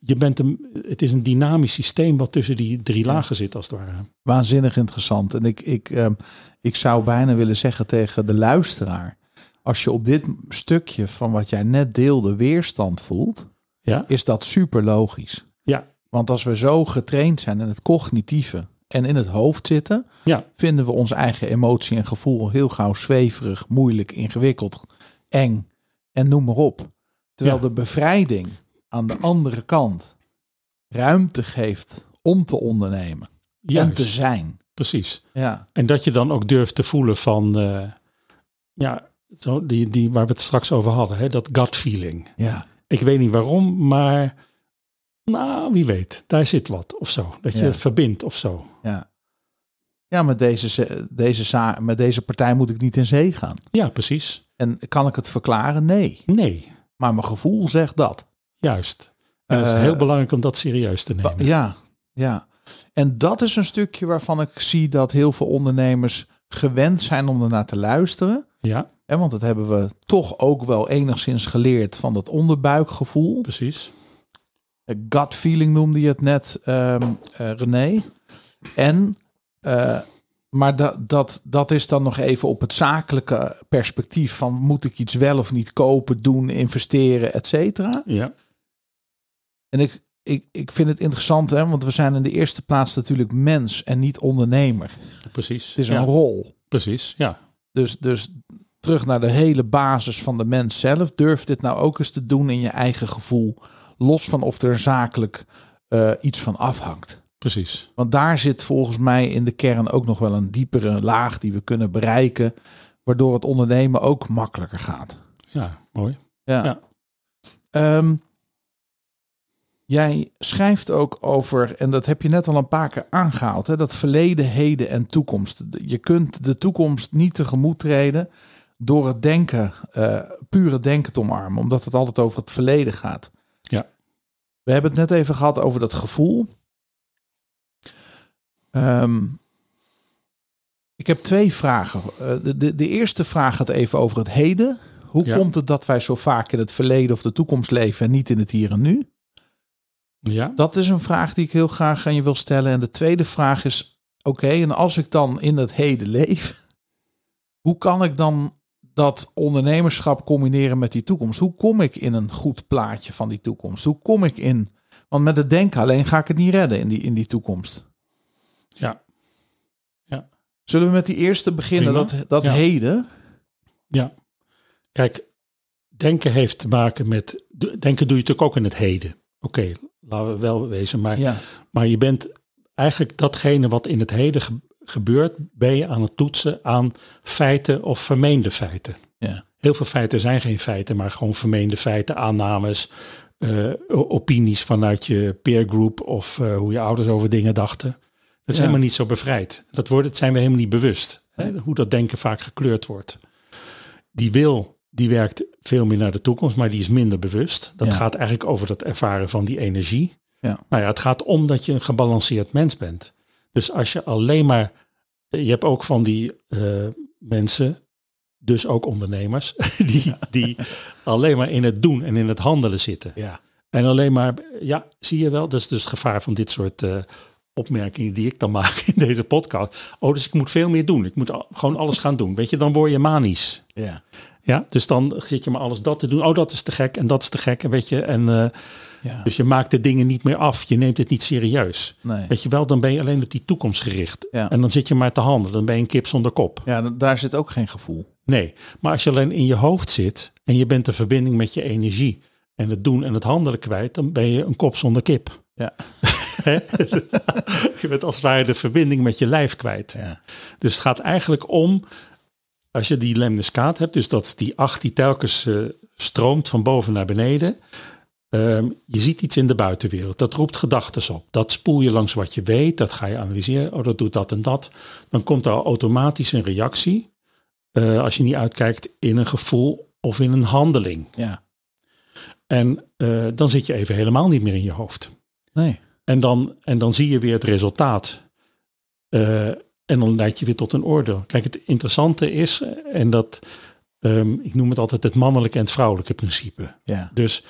je bent een, het is een dynamisch systeem wat tussen die drie lagen zit als het ware. Waanzinnig interessant. En ik, ik, ehm, ik zou bijna willen zeggen tegen de luisteraar. Als je op dit stukje van wat jij net deelde weerstand voelt, Ja, is dat super logisch. ja, Want als we zo getraind zijn in het cognitieve en in het hoofd zitten, ja, vinden we onze eigen emotie en gevoel heel gauw zweverig, moeilijk, ingewikkeld, eng en noem maar op. Terwijl Ja. de bevrijding aan de andere kant ruimte geeft om te ondernemen en juist, te zijn. precies. Ja, En dat je dan ook durft te voelen van, eh, ja, zo die, die waar we het straks over hadden, hè, dat gut feeling. ja, Ik weet niet waarom, maar nou, wie weet, daar zit wat of zo. Dat je Ja. verbindt of zo. ja. Ja, met deze, ze- deze, met deze partij moet ik niet in zee gaan. Ja, precies. En kan ik het verklaren? Nee. Nee, Maar mijn gevoel zegt dat. Juist. En het is Eh, heel belangrijk om dat serieus te nemen. Ja, ja. En dat is een stukje waarvan ik zie dat heel veel ondernemers gewend zijn om ernaar te luisteren. Ja, Hè, want dat hebben we toch ook wel enigszins geleerd van dat onderbuikgevoel. precies. Eh, Gut feeling noemde je het net, eh, René. En, maar dat, dat, dat is dan nog even op het zakelijke perspectief van moet ik iets wel of niet kopen, doen, investeren, et cetera. Ja, En ik, ik, ik vind het interessant, hè, want we zijn in de eerste plaats natuurlijk mens en niet ondernemer. precies. Het is ja, een rol. Precies, ja. Dus, dus terug naar de hele basis van de mens zelf. Durf dit nou ook eens te doen in je eigen gevoel. Los van of er zakelijk eh, iets van afhangt. Precies. Want daar zit volgens mij in de kern ook nog wel een diepere laag die we kunnen bereiken. Waardoor het ondernemen ook makkelijker gaat. Ja, mooi. Ja. Ja. Ehm, jij schrijft ook over, en dat heb je net al een paar keer aangehaald, hè, dat verleden, heden en toekomst. Je kunt de toekomst niet tegemoet treden door het denken, eh pure denken te omarmen, omdat het altijd over het verleden gaat. Ja. We hebben het net even gehad over dat gevoel. Ehm, ik heb twee vragen. Eh, de, de, de eerste vraag gaat even over het heden. Hoe Ja. komt het dat wij zo vaak in het verleden of de toekomst leven en niet in het hier en nu? Ja, Dat is een vraag die ik heel graag aan je wil stellen. En de tweede vraag is: oké, en als ik dan in het heden leef, hoe kan ik dan dat ondernemerschap combineren met die toekomst? Hoe kom ik in een goed plaatje van die toekomst? Hoe kom ik in? Want met het denken alleen ga ik het niet redden in die, in die toekomst. ja, Zullen we met die eerste beginnen? Prima. Dat, dat Ja. heden. ja. Kijk, denken heeft te maken met... Denken doe je natuurlijk ook in het heden. Oké, laten we wel wezen. Maar, Ja, maar je bent eigenlijk datgene wat in het heden ge- gebeurt... ben je aan het toetsen aan feiten of vermeende feiten. ja, Heel veel feiten zijn geen feiten, maar gewoon vermeende feiten, aannames, eh, opinies vanuit je peergroep of eh, hoe je ouders over dingen dachten. Dat is Ja. helemaal niet zo bevrijd. Dat, wordt, dat zijn we helemaal niet bewust. Hè, hoe dat denken vaak gekleurd wordt. Die wil, die werkt veel meer naar de toekomst, maar die is minder bewust. Dat Ja. gaat eigenlijk over het ervaren van die energie. Ja. Nou ja, het gaat om dat je een gebalanceerd mens bent. Dus als je alleen maar, je hebt ook van die eh, mensen, dus ook ondernemers, die, die alleen maar in het doen en in het handelen zitten. ja. En alleen maar, ja, zie je wel, dat is dus het gevaar van dit soort eh, opmerkingen die ik dan maak in deze podcast. Oh, dus ik moet veel meer doen. Ik moet al- gewoon alles gaan doen. Weet je, dan word je manisch. ja. Ja, dus dan zit je maar alles dat te doen. Oh, dat is te gek en dat is te gek. En weet je, en eh, ja. dus je maakt de dingen niet meer af. Je neemt het niet serieus. Nee. Weet je wel, dan ben je alleen op die toekomst gericht. Ja. En dan zit je maar te handelen. Dan ben je een kip zonder kop. ja, daar zit ook geen gevoel. Nee, maar als je alleen in je hoofd zit en je bent de verbinding met je energie en het doen en het handelen kwijt, dan ben je een kop zonder kip. Ja. Je bent als het ware de verbinding met je lijf kwijt. Ja. Dus het gaat eigenlijk om, als je die lemniscaat hebt, dus dat is die acht die telkens eh, stroomt van boven naar beneden. Ehm, je ziet iets in de buitenwereld, dat roept gedachten op. Dat spoel je langs wat je weet, dat ga je analyseren. Oh, dat doet dat en dat. Dan komt er automatisch een reactie, eh, als je niet uitkijkt, in een gevoel of in een handeling. ja. En eh, dan zit je even helemaal niet meer in je hoofd. Nee. En dan, en dan zie je weer het resultaat. En dan leid je weer tot een oordeel. Kijk, het interessante is, eh, en dat, ehm, ik noem het altijd het mannelijke en het vrouwelijke principe. Ja. Dus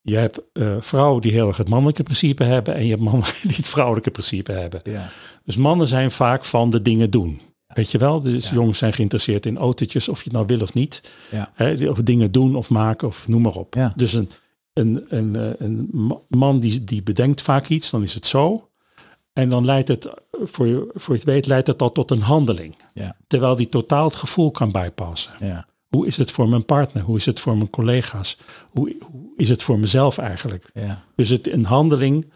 je hebt eh, vrouwen die heel erg het mannelijke principe hebben en je hebt mannen die het vrouwelijke principe hebben. Ja. Dus mannen zijn vaak van de dingen doen. Weet je wel? Dus Ja. jongens zijn geïnteresseerd in autootjes, of je het nou wil of niet. Ja. Die- of dingen doen of maken of noem maar op. Ja. Dus een, een, een, eh, een ma- man die, die bedenkt vaak iets, dan is het zo. En dan leidt het, voor je, voor je het weet, leidt het al tot een handeling. Ja. Terwijl die totaal het gevoel kan bijpassen. Ja. Hoe is het voor mijn partner? Hoe is het voor mijn collega's? Hoe, hoe is het voor mezelf eigenlijk? Ja. Dus het, een handeling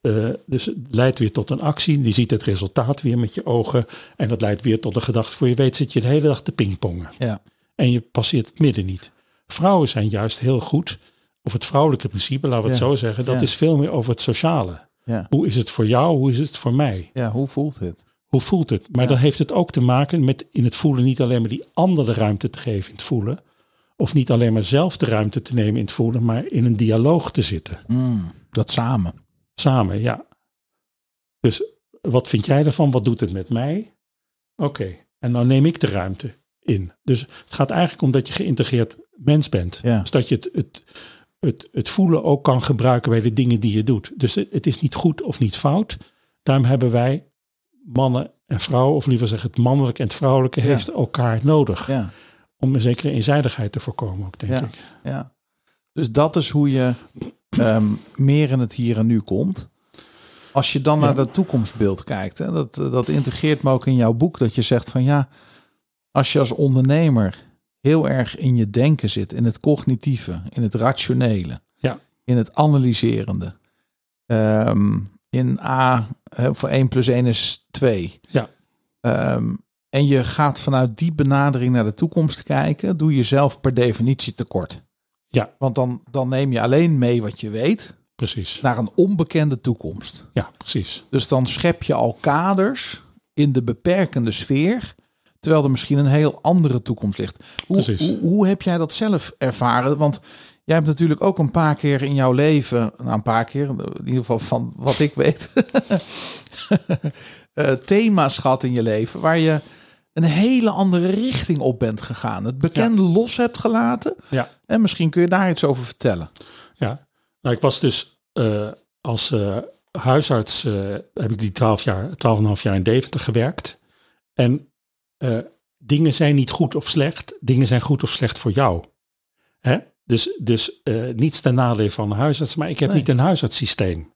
eh, dus het leidt weer tot een actie. Die ziet het resultaat weer met je ogen. En dat leidt weer tot een gedachte. Voor je weet zit je de hele dag te pingpongen. Ja. En je passeert het midden niet. Vrouwen zijn juist heel goed. Of het vrouwelijke principe, laten we het Ja. zo zeggen. Dat Ja. is veel meer over het sociale. Ja. Hoe is het voor jou? Hoe is het voor mij? ja, hoe voelt het? Hoe voelt het? Maar Ja. dan heeft het ook te maken met in het voelen niet alleen maar die andere ruimte te geven in het voelen. Of niet alleen maar zelf de ruimte te nemen in het voelen, maar in een dialoog te zitten. Mm, dat samen. Samen, ja. Dus wat vind jij ervan? Wat doet het met mij? Oké, en dan neem ik de ruimte in. Dus het gaat eigenlijk om dat je geïntegreerd mens bent. Ja. Dus dat je het, het, het, het voelen ook kan gebruiken bij de dingen die je doet. Dus het, het is niet goed of niet fout. Daarom hebben wij mannen en vrouwen, of liever zeggen het mannelijke en het vrouwelijke, Ja. heeft elkaar nodig. Ja. Om een zekere eenzijdigheid te voorkomen ook, denk Ja. ik. Ja. Dus dat is hoe je ehm, meer in het hier en nu komt. Als je dan naar dat toekomstbeeld kijkt, hè, dat, dat integreert me ook in jouw boek, dat je zegt van ja, als je als ondernemer heel erg in je denken zit, in het cognitieve, in het rationele, Ja. in het analyserende, ehm, in A, voor 1 plus 1 is 2. Ja. Ehm, en je gaat vanuit die benadering naar de toekomst kijken, doe je zelf per definitie tekort. Ja. Want dan, dan neem je alleen mee wat je weet Precies. naar een onbekende toekomst. Ja, precies. Dus dan schep je al kaders in de beperkende sfeer, terwijl er misschien een heel andere toekomst ligt. Hoe, hoe, hoe heb jij dat zelf ervaren? Want jij hebt natuurlijk ook een paar keer in jouw leven, nou een paar keer, in ieder geval van wat ik weet, eh, thema's gehad in je leven waar je een hele andere richting op bent gegaan. Het bekende los hebt gelaten. Ja. En misschien kun je daar iets over vertellen. Ja, nou, ik was dus eh, als eh, huisarts, heb ik die 12 jaar, 12,5 jaar in Deventer gewerkt. En eh, dingen zijn niet goed of slecht, dingen zijn goed of slecht voor jou. Hè? Dus, dus eh, niets ten nadele van een huisarts, maar ik heb Nee. niet een huisartssysteem.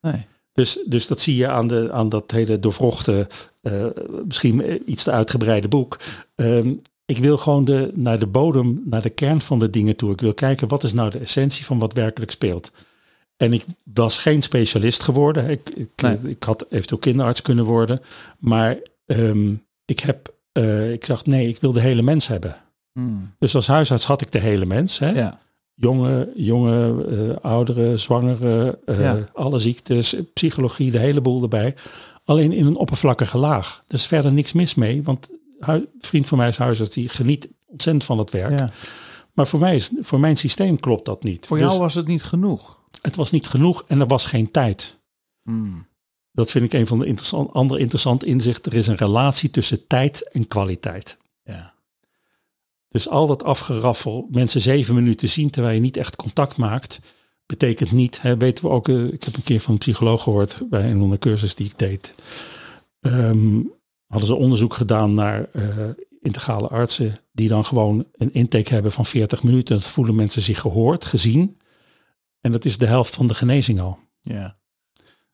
Nee. Dus, dus dat zie je aan, de, aan dat hele doorvrochte, eh, misschien iets te uitgebreide boek. Ehm, ik wil gewoon de, naar de bodem, naar de kern van de dingen toe. Ik wil kijken wat is nou de essentie van wat werkelijk speelt. En ik was geen specialist geworden. Ik, ik, Nee. ik had eventueel kinderarts kunnen worden. Maar ehm, ik, heb, eh, ik dacht, nee, ik wil de hele mens hebben. Hmm. Dus als huisarts had ik de hele mens. Hè? Ja. jonge, jonge eh, ouderen, zwangere, eh, Ja. alle ziektes, psychologie, de hele boel erbij. Alleen in een oppervlakkige laag. Dus verder niks mis mee, want een vriend van mij is huisarts, die geniet ontzettend van het werk. ja. Maar voor, mij is, voor mijn systeem klopt dat niet. Voor dus jou was het niet genoeg. het was niet genoeg en er was geen tijd. Hmm. Dat vind ik een van de interessant, andere interessant inzichten. Er is een relatie tussen tijd en kwaliteit. Ja. Dus al dat afgeraffel, mensen zeven minuten zien terwijl je niet echt contact maakt, betekent niet, hè, weten we ook, eh, ik heb een keer van een psycholoog gehoord bij een van de cursus die ik deed. Ehm, hadden ze onderzoek gedaan naar eh, integrale artsen die dan gewoon een intake hebben van 40 minuten. Dat voelen mensen zich gehoord, gezien. En dat is de helft van de genezing al. ja.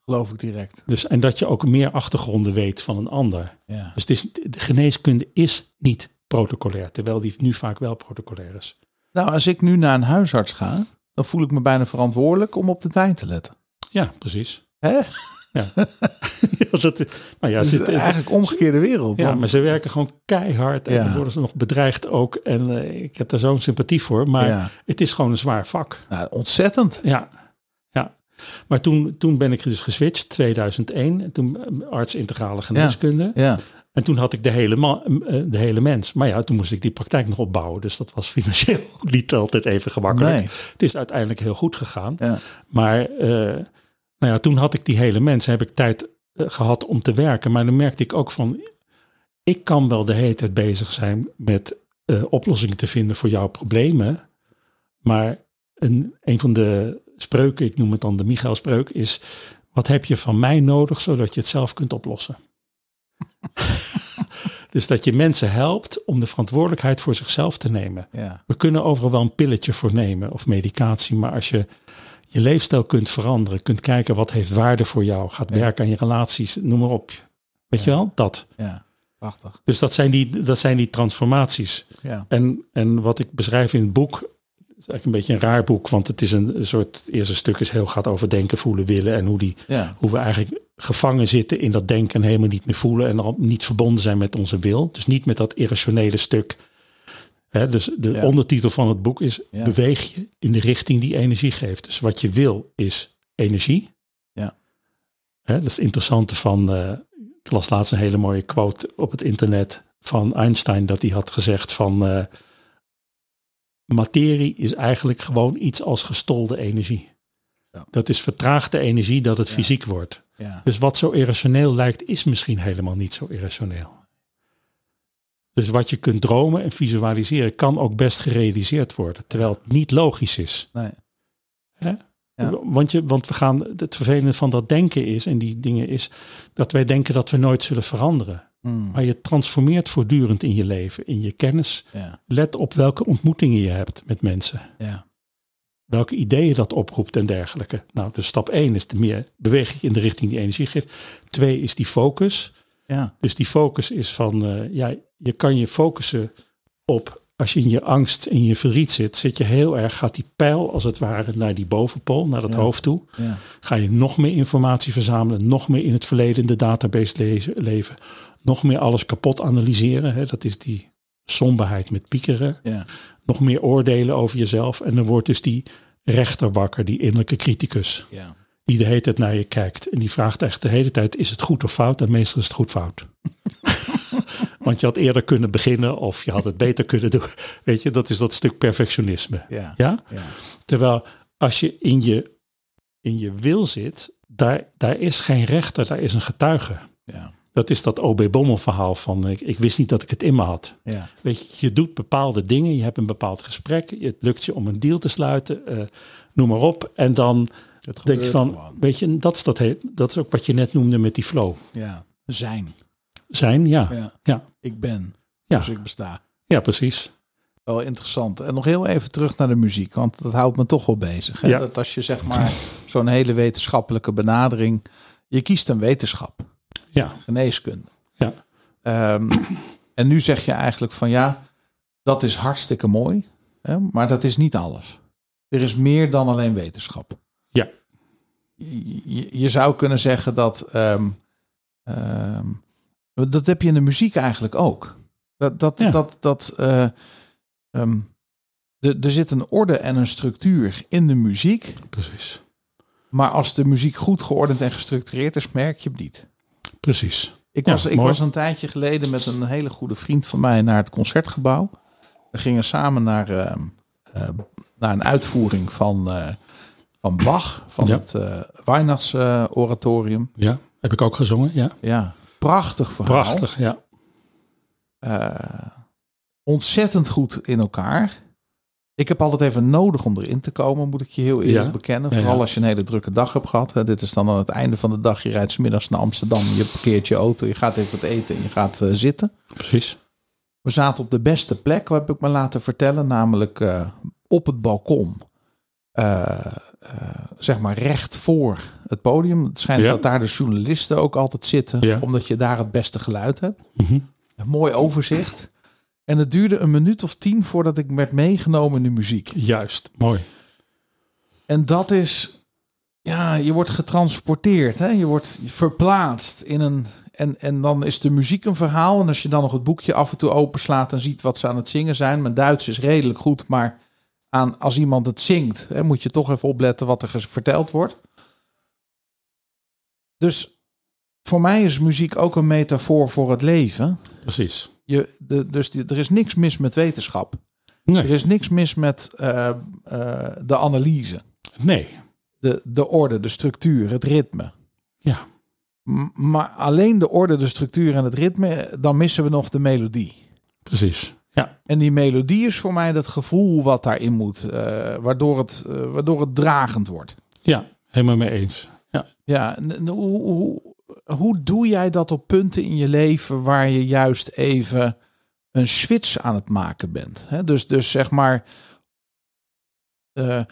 Geloof ik direct. Dus, en dat je ook meer achtergronden weet van een ander. Ja. Dus het is, de geneeskunde is niet protocolair, terwijl die nu vaak wel protocolair is. Nou, als ik nu naar een huisarts ga, dan voel ik me bijna verantwoordelijk om op de tijd te letten. Ja, precies. Hè? Ja, ja, dat, nou ja, Dus ze, het is eigenlijk omgekeerde wereld. ja, want- maar ze werken gewoon keihard en Ja. dan worden ze nog bedreigd ook. En eh, ik heb daar zo'n sympathie voor, maar ja. het is gewoon een zwaar vak. Nou, ontzettend. Ja. Maar toen, toen ben ik dus geswitcht, 2001. En toen eh, arts integrale geneeskunde. Ja. En toen had ik de hele, ma- eh, de hele mens. Maar ja, toen moest ik die praktijk nog opbouwen. Dus dat was financieel ook niet altijd even gemakkelijk. Nee. Het is uiteindelijk heel goed gegaan. Ja. Maar eh, nou ja, toen had ik die hele mens, heb ik tijd eh, gehad om te werken. Maar dan merkte ik ook van, ik kan wel de hele tijd bezig zijn met oplossingen te vinden voor jouw problemen. Maar een, een van de spreuken, ik noem het dan de Michael spreuk, is wat heb je van mij nodig zodat je het zelf kunt oplossen? dus dat je mensen helpt om de verantwoordelijkheid voor zichzelf te nemen. Ja. We kunnen overal wel een pilletje voor nemen of medicatie, maar als je je leefstijl kunt veranderen, kunt kijken wat heeft waarde voor jou, gaat Ja. werken aan je relaties, noem maar op. Weet je wel, dat. ja. Prachtig. Dus dat zijn die, dat zijn die transformaties. Ja. En, en wat ik beschrijf in het boek, is eigenlijk een beetje een raar boek, want het is een, soort, het eerste stuk is heel gaat over denken, voelen, willen en hoe, die, Ja. hoe we eigenlijk gevangen zitten in dat denken en helemaal niet meer voelen en al niet verbonden zijn met onze wil. Dus niet met dat irrationele stuk. Hè, dus de Ja. ondertitel van het boek is Ja. beweeg je in de richting die energie geeft. Dus wat je wil is energie. Ja. Hè, dat is het interessante van, eh, ik las laatst een hele mooie quote op het internet van Einstein, dat hij had gezegd van, eh, materie is eigenlijk gewoon iets als gestolde energie. Ja. Dat is vertraagde energie dat het Ja. fysiek wordt. Ja. Dus wat zo irrationeel lijkt, is misschien helemaal niet zo irrationeel. Dus wat je kunt dromen en visualiseren, kan ook best gerealiseerd worden, terwijl het niet logisch is. Nee. Hè? Want, je, want we gaan, het vervelende van dat denken is, en die dingen is, dat wij denken dat we nooit zullen veranderen. Mm. Maar je transformeert voortdurend in je leven, in je kennis. Ja. Let op welke ontmoetingen je hebt met mensen. Ja. Welke ideeën dat oproept en dergelijke. Nou, dus stap 1 is de meer beweging in de richting die energie geeft. Twee is die focus. Ja. Dus die focus is van, eh, ja, je kan je focussen op, als je in je angst en je verdriet zit, zit je heel erg, gaat die pijl als het ware naar die bovenpool, naar het Ja. hoofd toe. Ja. Ga je nog meer informatie verzamelen, nog meer in het verleden in de database lezen, leven, nog meer alles kapot analyseren. Hè? Dat is die somberheid met piekeren. Ja. Nog meer oordelen over jezelf. En dan wordt dus die rechter wakker, die innerlijke criticus Ja. die de hele tijd naar je kijkt. En die vraagt echt de hele tijd, is het goed of fout? En meestal is het goed fout. Want je had eerder kunnen beginnen of je had het beter kunnen doen. Weet je, dat is dat stuk perfectionisme. Ja. Ja? Ja. Terwijl als je in je, in je wil zit, daar, daar is geen rechter, daar is een getuige. Ja. Dat is dat OB Bommel verhaal van ik, ik wist niet dat ik het in me had. Ja. Weet je, je doet bepaalde dingen, je hebt een bepaald gesprek, het lukt je om een deal te sluiten, eh, noem maar op. En dan denk je van, gewoon. weet je, dat is, dat, he- dat is ook wat je net noemde met die flow. Ja. Zijn. Zijn, ja. Ja, Ja. ja, Ik ben. Ja. Dus ik besta. precies. Wel interessant. En nog heel even terug naar de muziek, want dat houdt me toch wel bezig. Hè? Ja. Dat als je zeg maar zo'n hele wetenschappelijke benadering, je kiest een wetenschap, Ja, geneeskunde. ja, Ehm, en nu zeg je eigenlijk van ja, dat is hartstikke mooi, hè? maar dat is niet alles. Er is meer dan alleen wetenschap. Ja. Je, je- zou kunnen zeggen dat, ehm, ehm, dat heb je in de muziek eigenlijk ook. Dat, dat, Ja. dat, dat er, er zit een orde en een structuur in de muziek. precies. Maar als de muziek goed geordend en gestructureerd is, merk je het niet. Precies. Ik, Ja, was, ik mooi. was een tijdje geleden met een hele goede vriend van mij naar het concertgebouw. We gingen samen naar, eh, eh, naar een uitvoering van, eh, van Bach, van Ja. het Weihnachtsoratorium. Ja, heb ik ook gezongen, ja. ja, prachtig verhaal. Prachtig, ja. Ontzettend goed in elkaar. Ik heb altijd even nodig om erin te komen, moet ik je heel eerlijk Ja. bekennen. Vooral ja. als je een hele drukke dag hebt gehad. Dit is dan aan het einde van de dag. Je rijdt 's middags naar Amsterdam, je parkeert je auto, je gaat even wat eten en je gaat eh, zitten. Precies. We zaten op de beste plek, wat heb ik me laten vertellen, namelijk eh, op het balkon. Eh, zeg maar recht voor het podium. Het schijnt dat daar de journalisten ook altijd zitten, omdat je daar het beste geluid hebt. Mhm. Een mooi overzicht. En het duurde een minuut of tien voordat ik werd meegenomen in de muziek. Juist, mooi. En dat is, ja, je wordt getransporteerd, hè? je wordt verplaatst in een. En, en dan is de muziek een verhaal. En als je dan nog het boekje af en toe openslaat en ziet wat ze aan het zingen zijn. Mijn Duits is redelijk goed, maar aan, als iemand het zingt, hè, moet je toch even opletten wat er verteld wordt. Dus voor mij is muziek ook een metafoor voor het leven. Precies. Je, de, dus die, er is niks mis met wetenschap. Er Nee, is niks mis met eh, eh, de analyse, nee. de, de orde, de structuur, het ritme. Ja, M- maar alleen de orde, de structuur en het ritme, dan missen we nog de melodie. precies. Ja, En die melodie is voor mij dat gevoel wat daarin moet, eh, waardoor, het, waardoor het dragend wordt. ja, helemaal mee eens. Ja, Ja, hoe, hoe, hoe doe jij dat op punten in je leven waar je juist even een switch aan het maken bent? Dus, dus zeg maar eh,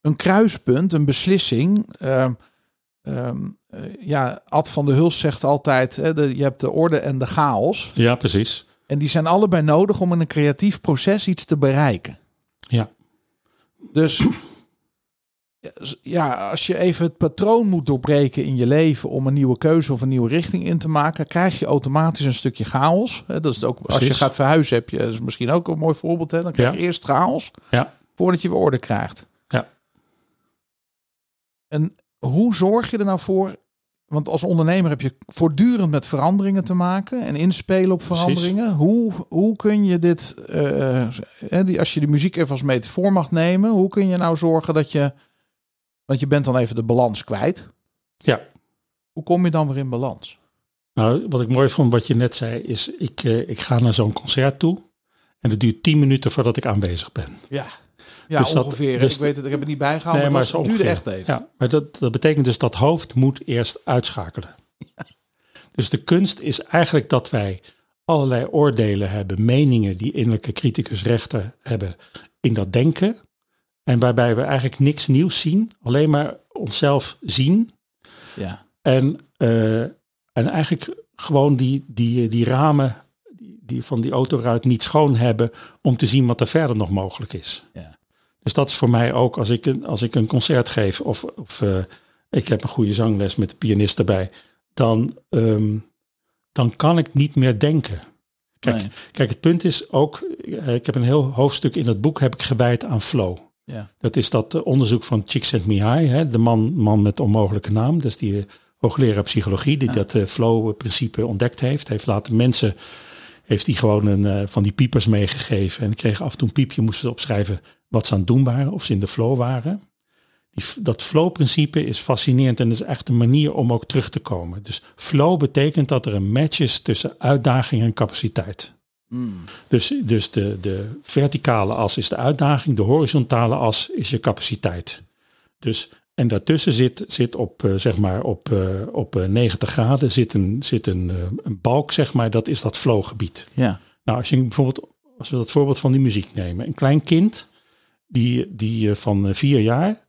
een kruispunt, een beslissing. ehm, ehm, eh, ja, Ad van der Huls zegt altijd: de, je hebt de orde en de chaos. ja precies. En die zijn allebei nodig om in een creatief proces iets te bereiken. Ja, Dus ja, als je even het patroon moet doorbreken in je leven om een nieuwe keuze of een nieuwe richting in te maken, krijg je automatisch een stukje chaos. Dat is ook als je gaat verhuizen, heb je dat is misschien ook een mooi voorbeeld. Hè? Dan krijg je Ja. eerst chaos ja, voordat je weer orde krijgt. Ja. En hoe zorg je er nou voor want als ondernemer heb je voortdurend met veranderingen te maken en inspelen op Precies. veranderingen. Hoe, hoe kun je dit, eh, hè, die, als je de muziek even als metafoor mag nemen, hoe kun je nou zorgen dat je, want je bent dan even de balans kwijt. Ja. Hoe kom je dan weer in balans? Nou, wat ik mooi vond wat je net zei, is ik, eh, ik ga naar zo'n concert toe. En het duurt 10 minuten voordat ik aanwezig ben. Ja, ja Dus dat- ongeveer. dus- ik weet het, ik heb het niet bijgehouden, Nee, maar, maar het, duurde echt even. Ja, maar dat, dat betekent dus dat hoofd moet eerst uitschakelen. Dus de kunst is eigenlijk dat wij allerlei oordelen hebben, meningen die innerlijke criticus rechten hebben in dat denken. En waarbij we eigenlijk niks nieuws zien, alleen maar onszelf zien. Ja. En, eh, en eigenlijk gewoon die, die, die ramen die, van die autoruit niet schoon hebben om te zien wat er verder nog mogelijk is. Ja. Dus dat is voor mij ook als ik een, als ik een concert geef of, of eh, ik heb een goede zangles met de pianist erbij, dan, ehm, dan kan ik niet meer denken. Kijk, Nee. kijk, het punt is ook, eh, ik heb een heel hoofdstuk in het boek heb ik gewijd aan flow. Ja. Dat is dat eh, onderzoek van Csikszentmihalyi, hè, de man, man met onmogelijke naam. Dat is die eh, hoogleraar psychologie die dat eh, flow-principe ontdekt heeft. Heeft laten mensen, heeft hij gewoon een, van die piepers meegegeven. En kregen af en toe een piepje, moesten ze opschrijven wat ze aan het doen waren. Of ze in de flow waren. Die, dat flow-principe is fascinerend en is echt een manier om ook terug te komen. Dus flow betekent dat er een match is tussen uitdaging en capaciteit. Mm. Dus, dus de, de verticale as is de uitdaging, de horizontale as is je capaciteit. Dus, en daartussen zit, zit op, eh, zeg maar op, eh, op eh, 90 graden zit een, zit een, eh, een balk, zeg maar, dat is dat flowgebied. Ja. Nou, als je bijvoorbeeld, als we dat voorbeeld van die muziek nemen. Een klein kind, die, die eh, van eh, vier jaar,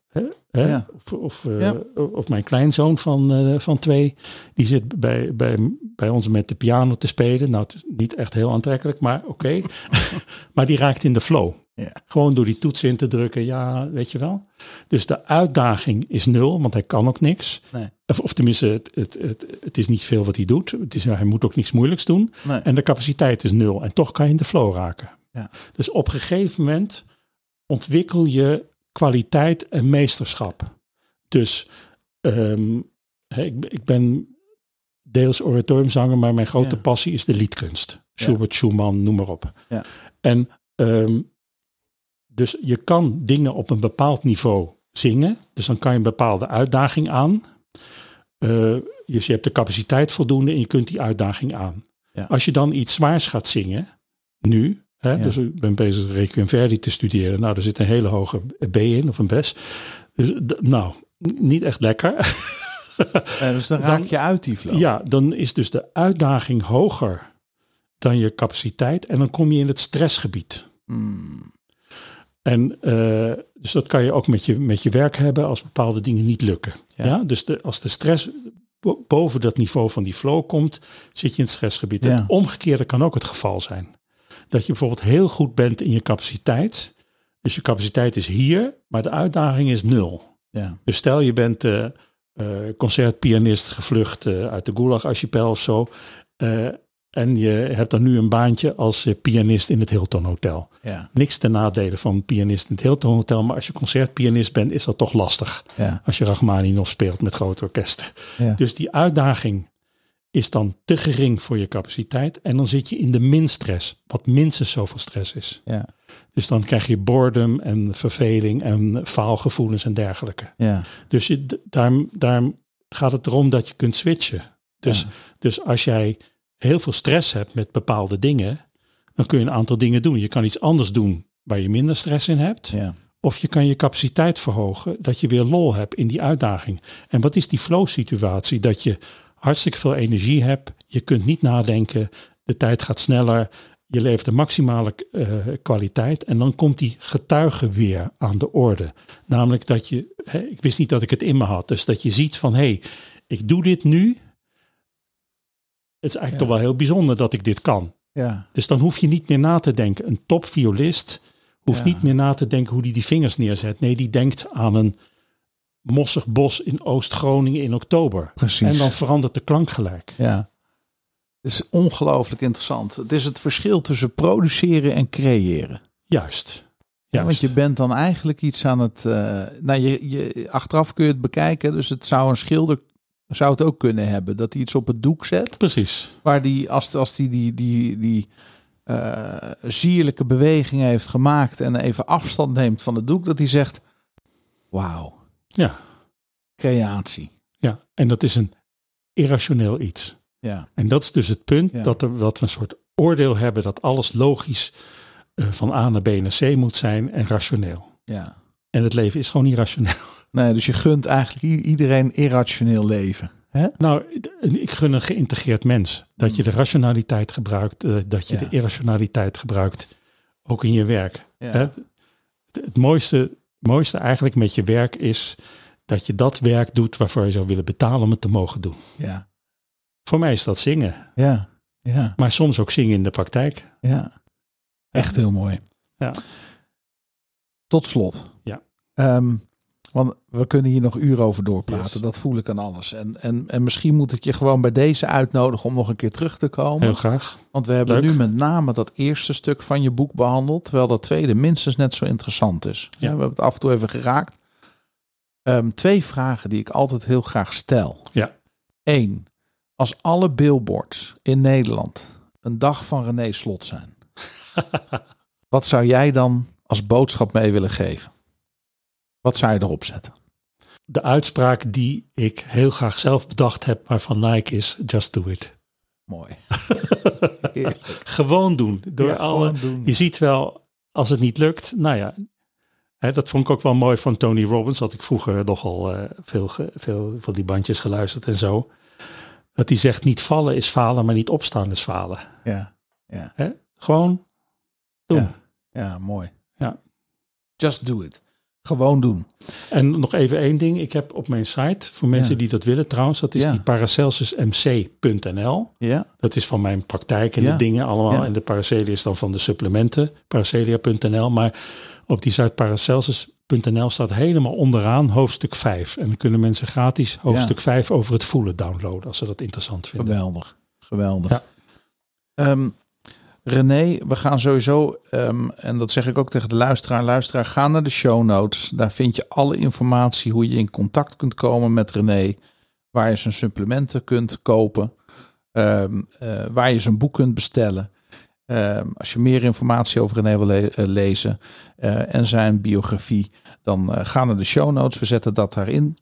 hè, hè, Ja. of, of, eh, of mijn kleinzoon van, eh, van twee, die zit bij, bij, bij ons met de piano te spelen. Nou, het is niet echt heel aantrekkelijk, maar oké. maar die raakt in de flow. Ja. Gewoon door die toets in te drukken, ja, weet je wel. Dus de uitdaging is nul, want hij kan ook niks. Nee. Of, of tenminste, het, het, het, het is niet veel wat hij doet. Het is, hij moet ook niks moeilijks doen. Nee. En de capaciteit is nul. En toch kan je in de flow raken. Ja. Dus op een gegeven moment ontwikkel je kwaliteit en meesterschap. Dus ehm, ik, ik ben deels oratoriumzanger, maar mijn grote Ja. passie is de liedkunst. Schubert, Schumann, noem maar op. Ja. En ehm, dus je kan dingen op een bepaald niveau zingen. Dus dan kan je een bepaalde uitdaging aan. Eh, dus je hebt de capaciteit voldoende en je kunt die uitdaging aan. Ja. Als je dan iets zwaars gaat zingen, nu, hè, Ja. dus ik ben bezig Requiem Verdi te studeren. Nou, er zit een hele hoge B in of een bes. Dus, nou, niet echt lekker. Eh, dus dan raak je uit die flow. Ja, dan is dus de uitdaging hoger dan je capaciteit en dan kom je in het stressgebied. Mm. En eh, dus dat kan je ook met je, met je werk hebben als bepaalde dingen niet lukken. Ja. Ja. Dus de, als de stress bo- boven dat niveau van die flow komt, zit je in het stressgebied. Ja. Het omgekeerde kan ook het geval zijn. Dat je bijvoorbeeld heel goed bent in je capaciteit. Dus je capaciteit is hier, maar de uitdaging is nul. Ja. Dus stel je bent eh, eh, concertpianist gevlucht eh, uit de Gulag-archipel of zo. en je hebt dan nu een baantje als pianist in het Hilton Hotel. Ja. Niks ten nadele van pianist in het Hilton Hotel. Maar als je concertpianist bent, is dat toch lastig. Ja. Als je Rachmaninoff speelt met grote orkesten. Ja. Dus die uitdaging is dan te gering voor je capaciteit. En dan zit je in de min-stress. Wat minstens zoveel stress is. Ja. Dus dan krijg je boredom en verveling en faalgevoelens en dergelijke. Ja. Dus je, daar, daar gaat het erom dat je kunt switchen. Dus, Ja. dus als jij heel veel stress hebt met bepaalde dingen, dan kun je een aantal dingen doen. Je kan iets anders doen waar je minder stress in hebt. Ja. Of je kan je capaciteit verhogen, dat je weer lol hebt in die uitdaging. En wat is die flow situatie? Dat je hartstikke veel energie hebt, je kunt niet nadenken, de tijd gaat sneller, je levert de maximale eh, kwaliteit en dan komt die getuige weer aan de orde. Namelijk dat je, hè, ik wist niet dat ik het in me had, dus dat je ziet van hé, hey, ik doe dit nu. Het is eigenlijk Ja. toch wel heel bijzonder dat ik dit kan. Ja. Dus dan hoef je niet meer na te denken. Een topviolist hoeft Ja. niet meer na te denken hoe hij die vingers neerzet. Nee, die denkt aan een mossig bos in Oost-Groningen in oktober. Precies. En dan verandert de klank gelijk. Ja. Het is ongelooflijk interessant. Het is het verschil tussen produceren en creëren. Juist. Ja, Juist. want je bent dan eigenlijk iets aan het. eh, nou, je, je, achteraf kun je het bekijken. Dus het zou een schilder zou het ook kunnen hebben. Dat hij iets op het doek zet. Precies. Waar die, als, als die die, die, die eh, sierlijke beweging heeft gemaakt. En even afstand neemt van het doek. Dat hij zegt, wauw, Ja, creatie. ja. En dat is een irrationeel iets. Ja, En dat is dus het punt Ja. dat, er, dat we een soort oordeel hebben dat alles logisch eh, van A naar B naar C moet zijn en rationeel. ja. En het leven is gewoon niet rationeel. Nee, dus je gunt eigenlijk iedereen irrationeel leven. Hè? Nou, ik gun een geïntegreerd mens. Dat je de rationaliteit gebruikt, eh, dat je Ja. de irrationaliteit gebruikt, ook in je werk. Ja. Hè? Het, het mooiste, mooiste eigenlijk met je werk is dat je dat werk doet waarvoor je zou willen betalen om het te mogen doen. Ja, Voor mij is dat zingen, ja, ja, maar soms ook zingen in de praktijk. ja. Echt heel mooi. Ja. Tot slot. Ja. Ehm, want we kunnen hier nog uren over doorpraten. Yes. Dat voel ik aan alles. En, en, en misschien moet ik je gewoon bij deze uitnodigen om nog een keer terug te komen. Heel graag. Want we hebben Leuk. nu met name dat eerste stuk van je boek behandeld. Terwijl dat tweede minstens net zo interessant is. Ja. We hebben het af en toe even geraakt. Ehm, twee vragen die ik altijd heel graag stel. Ja. Eén. Als alle billboards in Nederland een dag van René Slot zijn. wat zou jij dan als boodschap mee willen geven? Wat zou je erop zetten? De uitspraak die ik heel graag zelf bedacht heb, maar van Nike is just do it. Mooi. Gewoon doen. Door Ja, alle, doen. Je ziet wel, als het niet lukt, nou ja. Hè, dat vond ik ook wel mooi van Tony Robbins. Had ik vroeger nogal eh, veel, veel van die bandjes geluisterd en zo. Dat hij zegt, niet vallen is falen, maar niet opstaan is falen. Ja, ja, Hè? Gewoon doen. ja, ja, mooi. Ja. Just do it. Gewoon doen. En nog even één ding. Ik heb op mijn site, voor mensen Ja. die dat willen trouwens, dat is Ja. die paracelsismc.nl. Ja, Dat is van mijn praktijk en Ja. de dingen allemaal. En de Paracelia is dan van de supplementen, paracelia.nl. Maar op die site paracelsus.nl staat helemaal onderaan hoofdstuk 5. En dan kunnen mensen gratis hoofdstuk 5 over het voelen downloaden als ze dat interessant vinden. geweldig. Geweldig. Ja. René, we gaan sowieso, ehm, en dat zeg ik ook tegen de luisteraar, luisteraar, ga naar de show notes. Daar vind je alle informatie hoe je in contact kunt komen met René, waar je zijn supplementen kunt kopen, ehm, eh, waar je zijn boek kunt bestellen. Ehm, als je meer informatie over René wil eh, lezen eh, en zijn biografie, dan ga naar de show notes. We zetten dat daarin.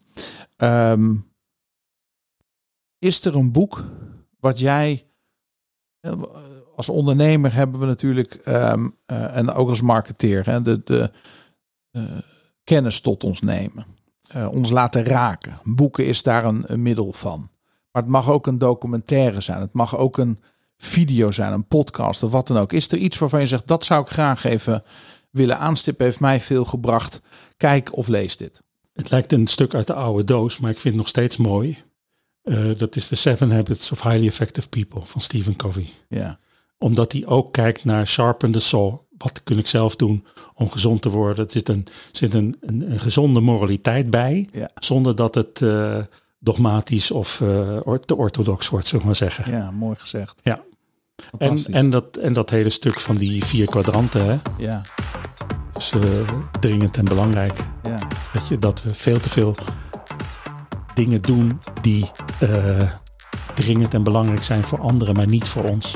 Is er een boek wat jij als ondernemer hebben we natuurlijk ehm, eh, en ook als marketeer hè, de, de eh, kennis tot ons nemen, Eh, ons laten raken. Boeken is daar een, een middel van, maar het mag ook een documentaire zijn. Het mag ook een video zijn, een podcast of wat dan ook. Is er iets waarvan je zegt dat zou ik graag even willen aanstippen? Heeft mij veel gebracht. Kijk of lees dit. Het lijkt een stuk uit de oude doos, maar ik vind het nog steeds mooi. Dat is The Seven Habits of Highly Effective People van Stephen Covey. Ja, Omdat hij ook kijkt naar sharpen the saw. Wat kun ik zelf doen om gezond te worden? Er zit een, zit een, een, een gezonde moraliteit bij. Ja. Zonder dat het eh, dogmatisch of eh, te orthodox wordt, zullen we maar zeggen. ja mooi gezegd. Ja. En, en, dat, en dat hele stuk van die vier kwadranten. Hè? ja, Dus eh, dringend en belangrijk. ja, Dat, je, dat we veel te veel dingen doen die dringend en belangrijk zijn voor anderen, maar niet voor ons.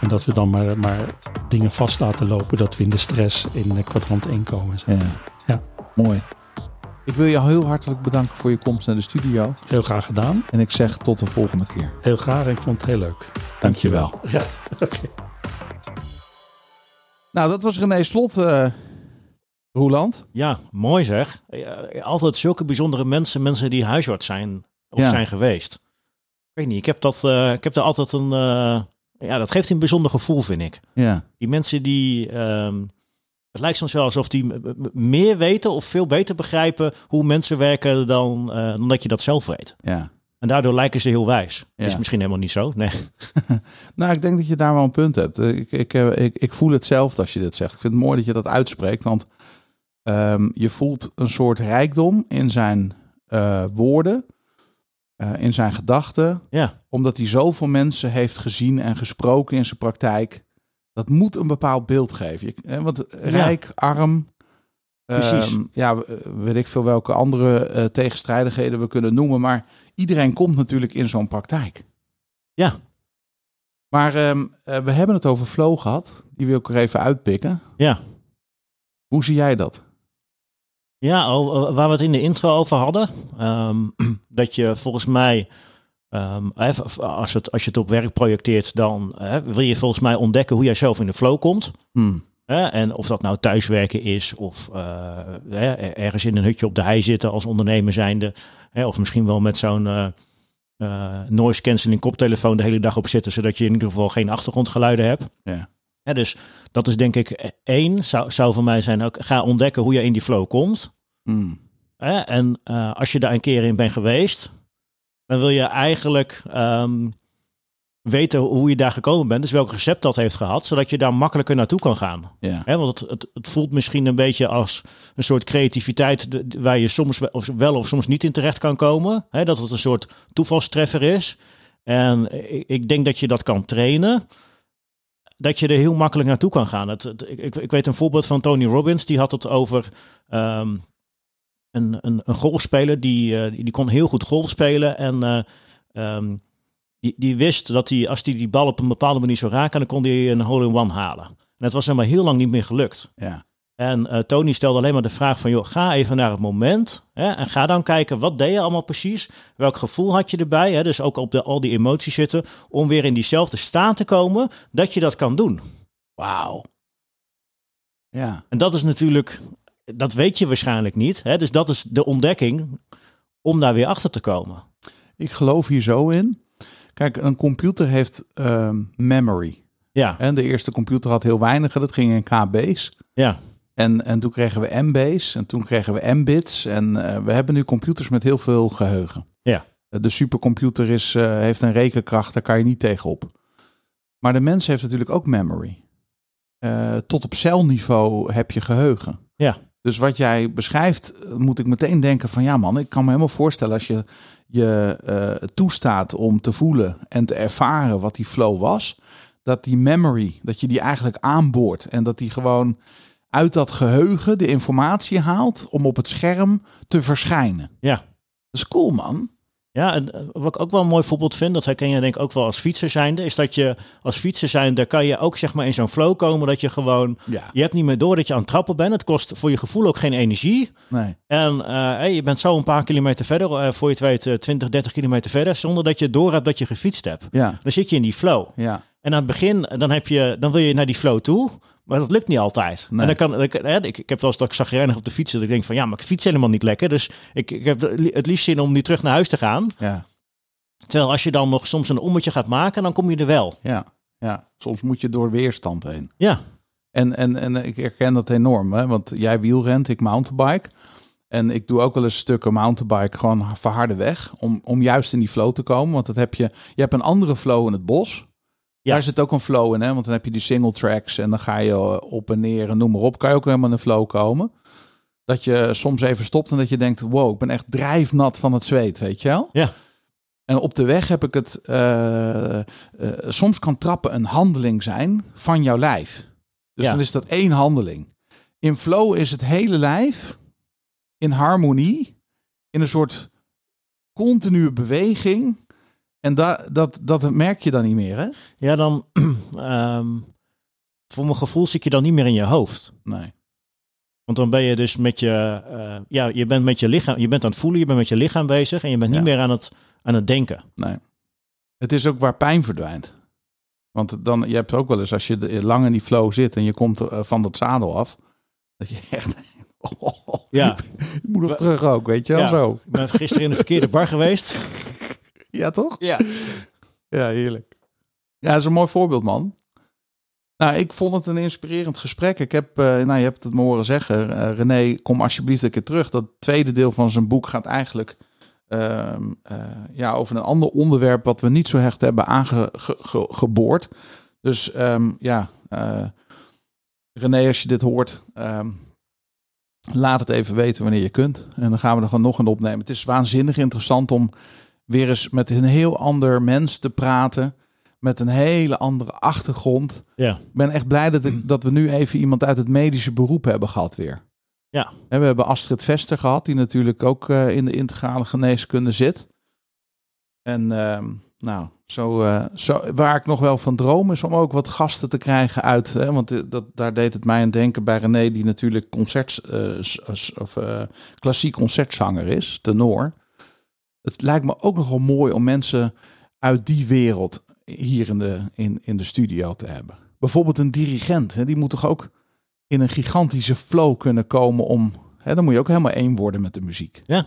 En dat we dan maar, maar dingen vast laten lopen, dat we in de stress in eh, kwadrant 1 komen. Zo. ja. Ja. Mooi. Ik wil je heel hartelijk bedanken voor je komst naar de studio. Heel graag gedaan. En ik zeg tot de volgende keer. Heel graag en ik vond het heel leuk. Dankjewel. Ja, oké. Nou, dat was René Slot, eh Roeland. Ja, mooi zeg. Ja, Altijd zulke bijzondere mensen, mensen die huisarts zijn of Ja. zijn geweest. Ik weet niet, ik heb, dat, eh, ik heb er altijd een... eh, ja, dat geeft een bijzonder gevoel, vind ik. Ja, Die mensen die... ehm, het lijkt soms wel alsof die meer weten of veel beter begrijpen hoe mensen werken dan, eh, dan dat je dat zelf weet. ja. En daardoor lijken ze heel wijs. Ja. Is misschien helemaal niet zo. Nee. Nou, ik denk dat je daar wel een punt hebt. Eh, Ik, ik, eh, ik, ik voel hetzelfde als je dit zegt. Ik vind het mooi dat je dat uitspreekt, want ehm, je voelt een soort rijkdom in zijn woorden, eh, in zijn gedachten, Ja, omdat hij zoveel mensen heeft gezien en gesproken in zijn praktijk. Dat moet een bepaald beeld geven. Je, hè, want rijk, arm, Precies. ehm, ja, w- weet ik veel welke andere eh, tegenstrijdigheden we kunnen noemen, maar iedereen komt natuurlijk in zo'n praktijk. Ja. Maar ehm, eh, we hebben het over flow gehad. Die wil ik er even uitpikken. Ja. Hoe zie jij dat? Ja, oh, eh, waar we het in de intro over hadden. ehm, dat je volgens mij, ehm, even- als, het, als je het op werk projecteert, dan eh, wil je volgens mij ontdekken hoe jij zelf in de flow komt. Hmm. En of dat nou thuiswerken is of eh, ergens in een hutje op de hei zitten als ondernemer zijnde. Of misschien wel met zo'n eh, eh, noise cancelling koptelefoon de hele dag op zitten, zodat je in ieder geval geen achtergrondgeluiden hebt. Ja. Dus dat is denk ik eh, één, zou, zou voor mij zijn ook, ga ontdekken hoe je in die flow komt. Hmm. En eh, als je daar een keer in bent geweest, dan wil je eigenlijk ehm, weten hoe je daar gekomen bent. Dus welk recept dat heeft gehad, zodat je daar makkelijker naartoe kan gaan. Ja. Want het, het, het voelt misschien een beetje als een soort creativiteit de- waar je soms wel of, wel of soms niet in terecht kan komen. Dat het een soort toevalstreffer is. En ik, ik denk dat je dat kan trainen. Dat je er heel makkelijk naartoe kan gaan. Het, ik, ik, weet een voorbeeld van Tony Robbins. Die had het over ehm, een, een, een golfspeler. Die, eh, die, die kon heel goed golf spelen. En eh, ehm, die, die wist dat hij, als hij die bal op een bepaalde manier zou raken, dan kon hij een hole-in-one halen. En het was hem maar heel lang niet meer gelukt. Ja. En eh, Tony stelde alleen maar de vraag van, joh, ga even naar het moment hè, en ga dan kijken, wat deed je allemaal precies? Welk gevoel had je erbij? Hè? Dus ook op de, al die emoties zitten, om weer in diezelfde staat te komen, dat je dat kan doen. Wauw. Ja. En dat is natuurlijk, dat weet je waarschijnlijk niet. Hè? Dus dat is de ontdekking om daar weer achter te komen. Ik geloof hier zo in. Kijk, een computer heeft ehm, memory. Ja, En de eerste computer had heel weinig. Dat ging in KB's. ja, En, en toen kregen we MB's. En toen kregen we MBits. En eh, we hebben nu computers met heel veel geheugen. Ja. Eh, De supercomputer is, eh, heeft een rekenkracht. Daar kan je niet tegenop. Maar de mens heeft natuurlijk ook memory. Tot op celniveau heb je geheugen. Ja. Dus wat jij beschrijft, moet ik meteen denken van ja man, ik kan me helemaal voorstellen als je je toestaat om te voelen en te ervaren wat die flow was, dat die memory, dat je die eigenlijk aanboort en dat die gewoon uit dat geheugen de informatie haalt om op het scherm te verschijnen. ja. Dat is cool man. Ja, en eh, wat ik ook wel een mooi voorbeeld vind, dat herken je denk ik ook wel als fietser zijnde, is dat je als fietser zijnde kan je ook zeg maar in zo'n flow komen dat je gewoon, Ja. je hebt niet meer door dat je aan het trappen bent. Het kost voor je gevoel ook geen energie. Nee. En eh, hey, je bent zo een paar kilometer verder, eh, voor je het weet eh, 20, 30 kilometer verder, zonder dat je door hebt dat je gefietst hebt. Ja. Dan zit je in die flow. Ja. En aan het begin, dan, heb je, dan wil je naar die flow toe. Maar dat lukt niet altijd. Nee. En dan kan, ik, hè, ik, ik heb wel eens dat ik zagrijnig op de fiets. Dat ik denk van ja, maar ik fiets helemaal niet lekker. Dus ik, ik heb het liefst zin om nu terug naar huis te gaan. Ja. Terwijl als je dan nog soms een ommetje gaat maken, dan kom je er wel. Ja. Ja. Soms moet je door weerstand heen. Ja, En, en, en ik herken dat enorm, hè? want jij wielrent, ik mountainbike. En ik doe ook wel eens stukken mountainbike gewoon verharde weg. Om, om juist in die flow te komen. Want dat heb je, je hebt een andere flow in het bos. Ja. Daar zit ook een flow in, hè? want dan heb je die single tracks. En dan ga je eh, op en neer en noem maar op. Kan je ook helemaal in een flow komen. Dat je soms even stopt en dat je denkt, wow, ik ben echt drijfnat van het zweet, weet je wel? Ja. En op de weg heb ik het, eh, eh, soms kan trappen een handeling zijn van jouw lijf. Dus Ja. dan is dat één handeling. In flow is het hele lijf in harmonie, in een soort continue beweging. En dat, dat, dat merk je dan niet meer, hè? ja dan, ehm, voor mijn gevoel zit je dan niet meer in je hoofd. Nee. Want dan ben je dus met je, eh, ja, je bent met je lichaam, je bent aan het voelen, je bent met je lichaam bezig en je bent niet Ja. meer aan het, aan het denken. Nee. Het is ook waar pijn verdwijnt. Want dan, je hebt ook wel eens, als je lang in die flow zit en je komt eh, van dat zadel af, dat je echt, Ja, ik moet nog terug ook, weet je wel, Ja. zo. ik ben gisteren in de verkeerde bar geweest. Ja, toch? Ja. Ja, heerlijk. Ja, dat is een mooi voorbeeld, man. Nou, ik vond het een inspirerend gesprek. Ik heb, eh, nou, je hebt het me horen zeggen. Eh, René, kom alsjeblieft een keer terug. Dat tweede deel van zijn boek gaat eigenlijk ehm, eh, ja, over een ander onderwerp wat we niet zo hecht hebben aangeboord. Dus ehm, ja, eh, René, als je dit hoort, ehm, laat het even weten wanneer je kunt. En dan gaan we er gewoon nog een opnemen. Het is waanzinnig interessant om weer eens met een heel ander mens te praten. Met een hele andere achtergrond. Ja, Ik ben echt blij dat, ik, dat we nu even iemand uit het medische beroep hebben gehad weer. Ja. En we hebben Astrid Vester gehad, die natuurlijk ook eh, in de integrale geneeskunde zit. En ehm, nou, zo, eh, zo, waar ik nog wel van droom is om ook wat gasten te krijgen uit. Hè, want eh, dat, daar deed het mij aan denken bij René, die natuurlijk concert, of, klassiek concertzanger is, tenor. Het lijkt me ook nog wel mooi om mensen uit die wereld hier in de, in, in de studio te hebben. Bijvoorbeeld een dirigent, hè, die moet toch ook in een gigantische flow kunnen komen om. Hè, dan moet je ook helemaal één worden met de muziek. Ja.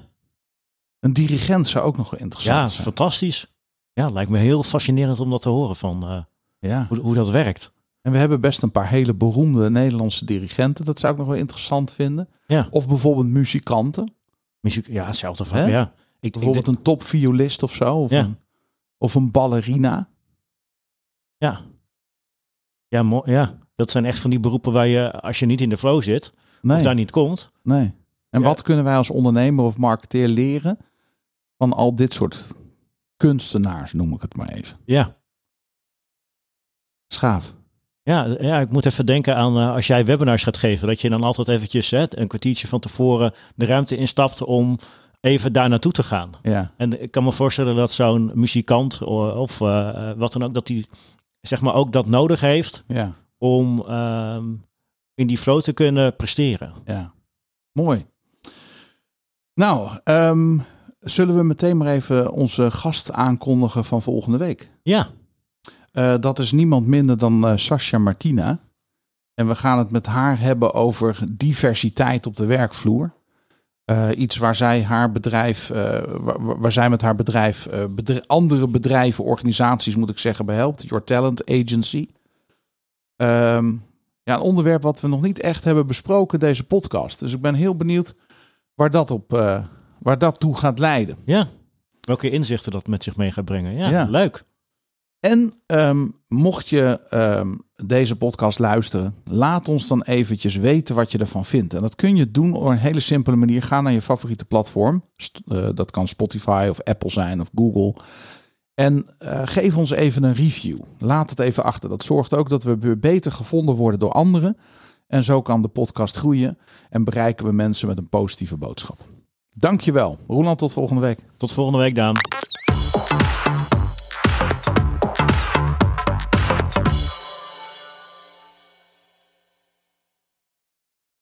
Een dirigent zou ook nog wel interessant Ja, zijn. fantastisch. Ja, lijkt me heel fascinerend om dat te horen van eh, Ja. hoe, hoe dat werkt. En we hebben best een paar hele beroemde Nederlandse dirigenten. Dat zou ik nog wel interessant vinden. Ja. Of bijvoorbeeld muzikanten. Muziek, ja, hetzelfde van. Ja. Ik, ik Bijvoorbeeld denk- een topviolist of zo. Of, Ja. een, of een ballerina. ja. Ja, mo- ja, dat zijn echt van die beroepen waar je, als je niet in de flow zit, Nee, of daar niet komt. nee. En Ja. wat kunnen wij als ondernemer of marketeer leren van al dit soort kunstenaars, noem ik het maar even. Ja. Schaaf. Ja, ja, ik moet even denken aan eh, als jij webinars gaat geven, dat je dan altijd eventjes hè, een kwartiertje van tevoren de ruimte instapt om even daar naartoe te gaan. Ja, En ik kan me voorstellen dat zo'n muzikant of eh, eh, wat dan ook, dat die zeg maar ook dat nodig heeft ja, om ehm, in die flow te kunnen presteren. ja. Mooi. Nou, ehm, zullen we meteen maar even onze gast aankondigen van volgende week? Ja, Eh, dat is niemand minder dan Sascha Martina. En we gaan het met haar hebben over diversiteit op de werkvloer. Eh, iets waar zij haar bedrijf, eh, waar, waar zij met haar bedrijf eh, andere bedrijven, organisaties moet ik zeggen, behelpt. Your Talent Agency. Ehm, ja, een onderwerp wat we nog niet echt hebben besproken in deze podcast. Dus ik ben heel benieuwd waar dat, op, waar dat toe gaat leiden. ja. Welke inzichten dat met zich mee gaat brengen. Ja, Ja. leuk. En ehm, mocht je ehm, deze podcast luisteren, laat ons dan eventjes weten wat je ervan vindt. En dat kun je doen op een hele simpele manier. Ga naar je favoriete platform. Eh, dat kan Spotify of Apple zijn of Google. En eh, geef ons even een review. Laat het even achter. Dat zorgt ook dat we beter gevonden worden door anderen. En zo kan de podcast groeien en bereiken we mensen met een positieve boodschap. Dankjewel. Roland, tot volgende week. Tot volgende week, Daan.